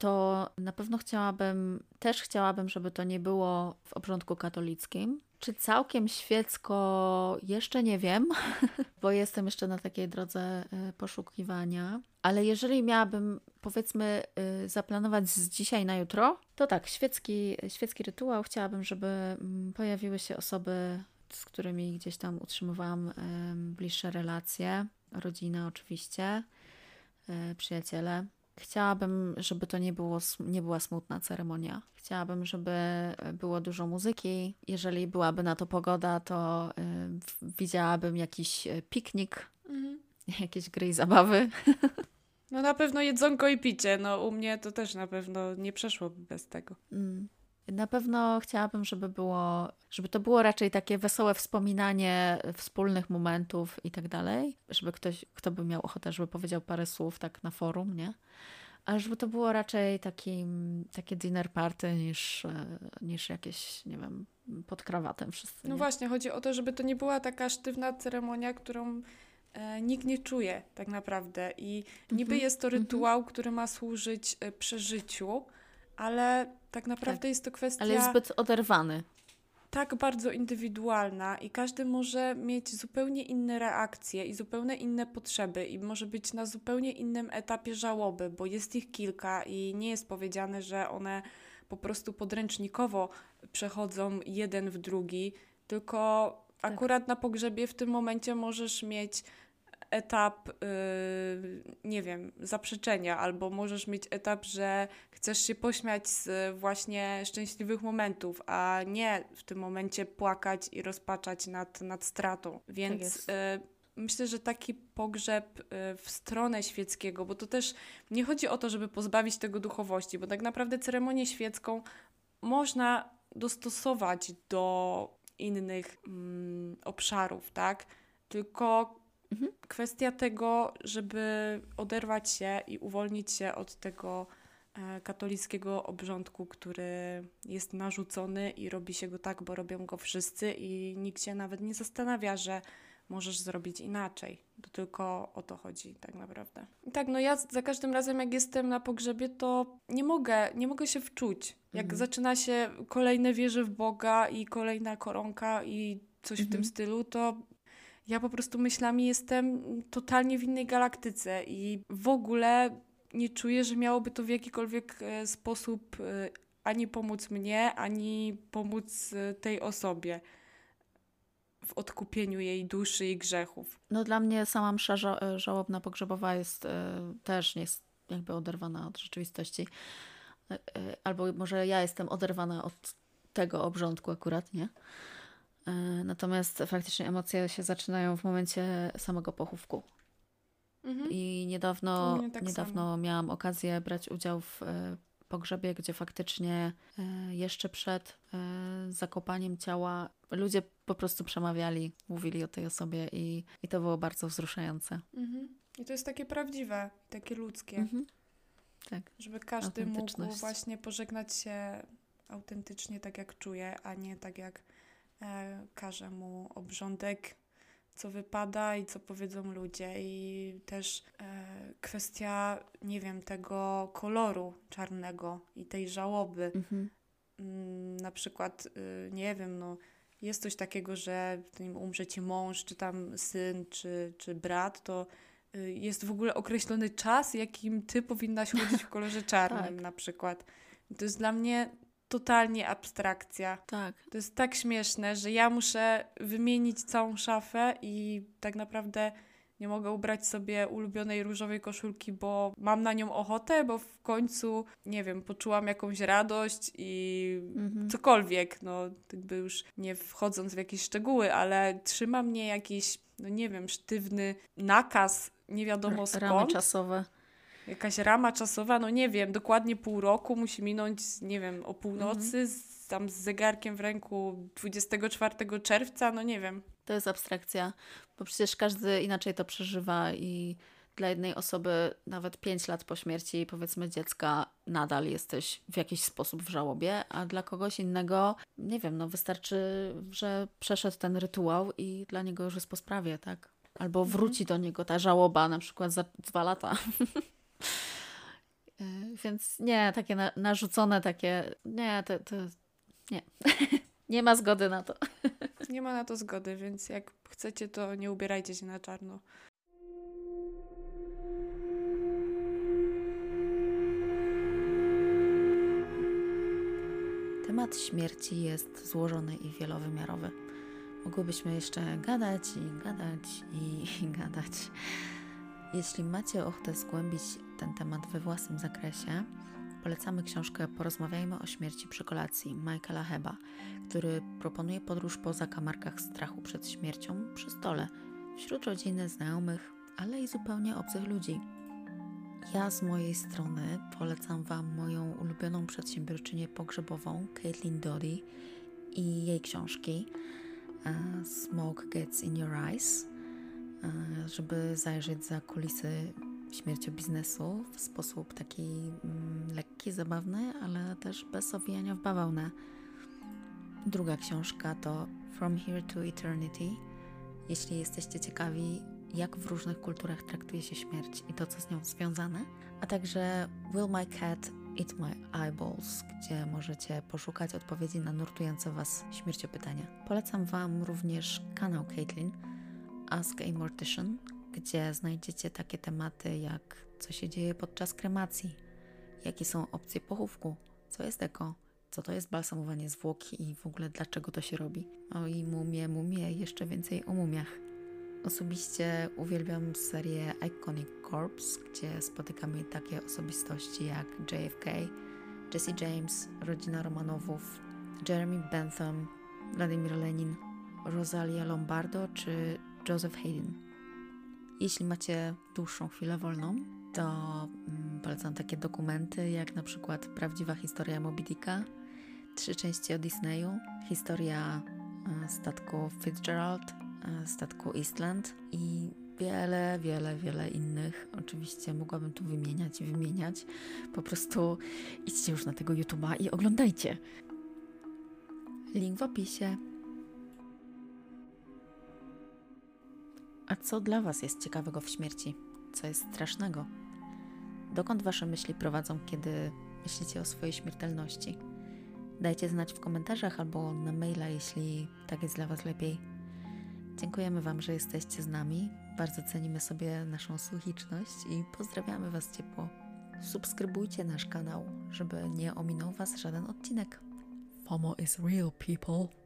to na pewno chciałabym, też chciałabym, żeby to nie było w obrządku katolickim. Czy całkiem świecko, jeszcze nie wiem, bo jestem jeszcze na takiej drodze y, poszukiwania. Ale jeżeli miałabym, powiedzmy, y, zaplanować z dzisiaj na jutro, to tak, świecki, świecki rytuał chciałabym, żeby mm, pojawiły się osoby, z którymi gdzieś tam utrzymywałam bliższe relacje, rodzina oczywiście, y, przyjaciele. Chciałabym, żeby to nie, było, nie była smutna ceremonia. Chciałabym, żeby było dużo muzyki. Jeżeli byłaby na to pogoda, to w- widziałabym jakiś piknik, Mhm. jakieś gry i zabawy. No na pewno jedzonko i picie. No u mnie to też na pewno nie przeszłoby bez tego. Mm. Na pewno chciałabym, żeby było, żeby to było raczej takie wesołe wspominanie wspólnych momentów i tak dalej. Żeby ktoś, kto by miał ochotę, żeby powiedział parę słów tak na forum, nie? Ale żeby to było raczej taki, takie dinner party niż, e, niż jakieś, nie wiem, pod krawatem wszyscy. No nie? właśnie, chodzi o to, żeby to nie była taka sztywna ceremonia, którą e, nikt nie czuje tak naprawdę. I niby Mhm, jest to mhm. rytuał, który ma służyć e, przeżyciu, ale tak naprawdę Tak, jest to kwestia Ale jest zbyt oderwany. tak bardzo indywidualna i każdy może mieć zupełnie inne reakcje i zupełnie inne potrzeby i może być na zupełnie innym etapie żałoby, bo jest ich kilka i nie jest powiedziane, że one po prostu podręcznikowo przechodzą jeden w drugi, tylko Tak. akurat na pogrzebie w tym momencie możesz mieć etap, yy, nie wiem, zaprzeczenia, albo możesz mieć etap, że chcesz się pośmiać z właśnie szczęśliwych momentów, a nie w tym momencie płakać i rozpaczać nad, nad stratą. Więc jest. y, myślę, że taki pogrzeb y, w stronę świeckiego, bo to też nie chodzi o to, żeby pozbawić tego duchowości, bo tak naprawdę ceremonię świecką można dostosować do innych mm, obszarów, tak? Tylko Mhm. kwestia tego, żeby oderwać się i uwolnić się od tego e, katolickiego obrządku, który jest narzucony i robi się go tak, bo robią go wszyscy i nikt się nawet nie zastanawia, że możesz zrobić inaczej. To tylko o to chodzi tak naprawdę. I tak, no ja za każdym razem jak jestem na pogrzebie, to nie mogę, nie mogę się wczuć. Jak Mhm. zaczyna się kolejne wieże w Boga i kolejna koronka i coś w tym Mhm. stylu, to ja po prostu myślami jestem totalnie w innej galaktyce i w ogóle nie czuję, że miałoby to w jakikolwiek e, sposób e, ani pomóc mnie, ani pomóc e, tej osobie w odkupieniu jej duszy i grzechów. No dla mnie sama msza ża- żałobna pogrzebowa jest e, też nie jest jakby oderwana od rzeczywistości. E, e, albo może ja jestem oderwana od tego obrządku akurat, nie? E, natomiast faktycznie emocje się zaczynają w momencie samego pochówku. Mhm. I niedawno, tak niedawno miałam okazję brać udział w e, pogrzebie, gdzie faktycznie e, jeszcze przed zakopaniem ciała ludzie po prostu przemawiali, mówili o tej osobie i, i to było bardzo wzruszające. Mhm. I to jest takie prawdziwe, takie ludzkie, Mhm. Tak. żeby każdy mógł właśnie pożegnać się autentycznie tak, jak czuje, a nie tak, jak każe mu obrządek, co wypada i co powiedzą ludzie. I też e, kwestia, nie wiem, tego koloru czarnego i tej żałoby. Mhm. Mm, na przykład, y, nie wiem, no, jest coś takiego, że umrze ci mąż, czy tam syn, czy, czy brat, to y, jest w ogóle określony czas, jakim ty powinnaś chodzić w kolorze czarnym Tak. na przykład. To jest dla mnie totalnie abstrakcja. Tak. To jest tak śmieszne, że ja muszę wymienić całą szafę i tak naprawdę nie mogę ubrać sobie ulubionej różowej koszulki, bo mam na nią ochotę, bo w końcu, nie wiem, poczułam jakąś radość i Mhm. cokolwiek, no jakby już nie wchodząc w jakieś szczegóły, ale trzyma mnie jakiś, no nie wiem, sztywny nakaz, nie wiadomo R- Ramy skąd, czasowe. Jakaś rama czasowa, no nie wiem, dokładnie pół roku musi minąć, nie wiem, o północy, z, tam z zegarkiem w ręku 24 czerwca, no nie wiem. To jest abstrakcja, bo przecież każdy inaczej to przeżywa i dla jednej osoby nawet 5 lat po śmierci, powiedzmy, dziecka nadal jesteś w jakiś sposób w żałobie, a dla kogoś innego, nie wiem, no wystarczy, że przeszedł ten rytuał i dla niego już jest po sprawie, tak? Albo wróci do niego ta żałoba na przykład za dwa lata. Y, Więc nie, takie na, narzucone, takie, nie, to, to nie. nie ma zgody na to. Nie ma na to zgody, więc jak chcecie, to nie ubierajcie się na czarno. Temat śmierci jest złożony i wielowymiarowy. Mogłybyśmy jeszcze gadać i gadać i, i gadać. Jeśli macie ochotę zgłębić ten temat we własnym zakresie, polecamy książkę Porozmawiajmy o śmierci przy kolacji Michaela Heba, który proponuje podróż po zakamarkach strachu przed śmiercią przy stole, wśród rodziny, znajomych, ale i zupełnie obcych ludzi. Ja z mojej strony polecam Wam moją ulubioną przedsiębiorczynię pogrzebową, Caitlin Doty i jej książki e, Smoke Gets in Your Eyes, żeby zajrzeć za kulisy śmierciobiznesu w sposób taki mm, lekki, zabawny, ale też bez owijania w bawełnę. Druga książka to From Here to Eternity. Jeśli jesteście ciekawi, jak w różnych kulturach traktuje się śmierć i to, co z nią związane, a także Will My Cat Eat My Eyeballs, gdzie możecie poszukać odpowiedzi na nurtujące Was śmierciopytania. Polecam Wam również kanał Caitlin Ask a Mortician, gdzie znajdziecie takie tematy jak co się dzieje podczas kremacji, jakie są opcje pochówku, co jest eko, co to jest balsamowanie zwłoki i w ogóle dlaczego to się robi. O i mumie, mumie, jeszcze więcej o mumiach. Osobiście uwielbiam serię Iconic Corpse, gdzie spotykamy takie osobistości jak JFK, Jesse James, rodzina Romanowów, Jeremy Bentham, Vladimir Lenin, Rosalia Lombardo czy Joseph Haydn. Jeśli macie dłuższą chwilę wolną, to mm, polecam takie dokumenty jak na przykład Prawdziwa historia Moby Dicka, trzy części o Disneyu, historia e, statku Fitzgerald, e, statku Eastland i wiele, wiele, wiele innych. Oczywiście mogłabym tu wymieniać i wymieniać. Po prostu idźcie już na tego YouTube'a i oglądajcie. Link w opisie. A co dla Was jest ciekawego w śmierci? Co jest strasznego? Dokąd Wasze myśli prowadzą, kiedy myślicie o swojej śmiertelności? Dajcie znać w komentarzach albo na maila, jeśli tak jest dla Was lepiej. Dziękujemy Wam, że jesteście z nami. Bardzo cenimy sobie naszą słuchiczność i pozdrawiamy Was ciepło. Subskrybujcie nasz kanał, żeby nie ominął Was żaden odcinek. FOMO is real, people.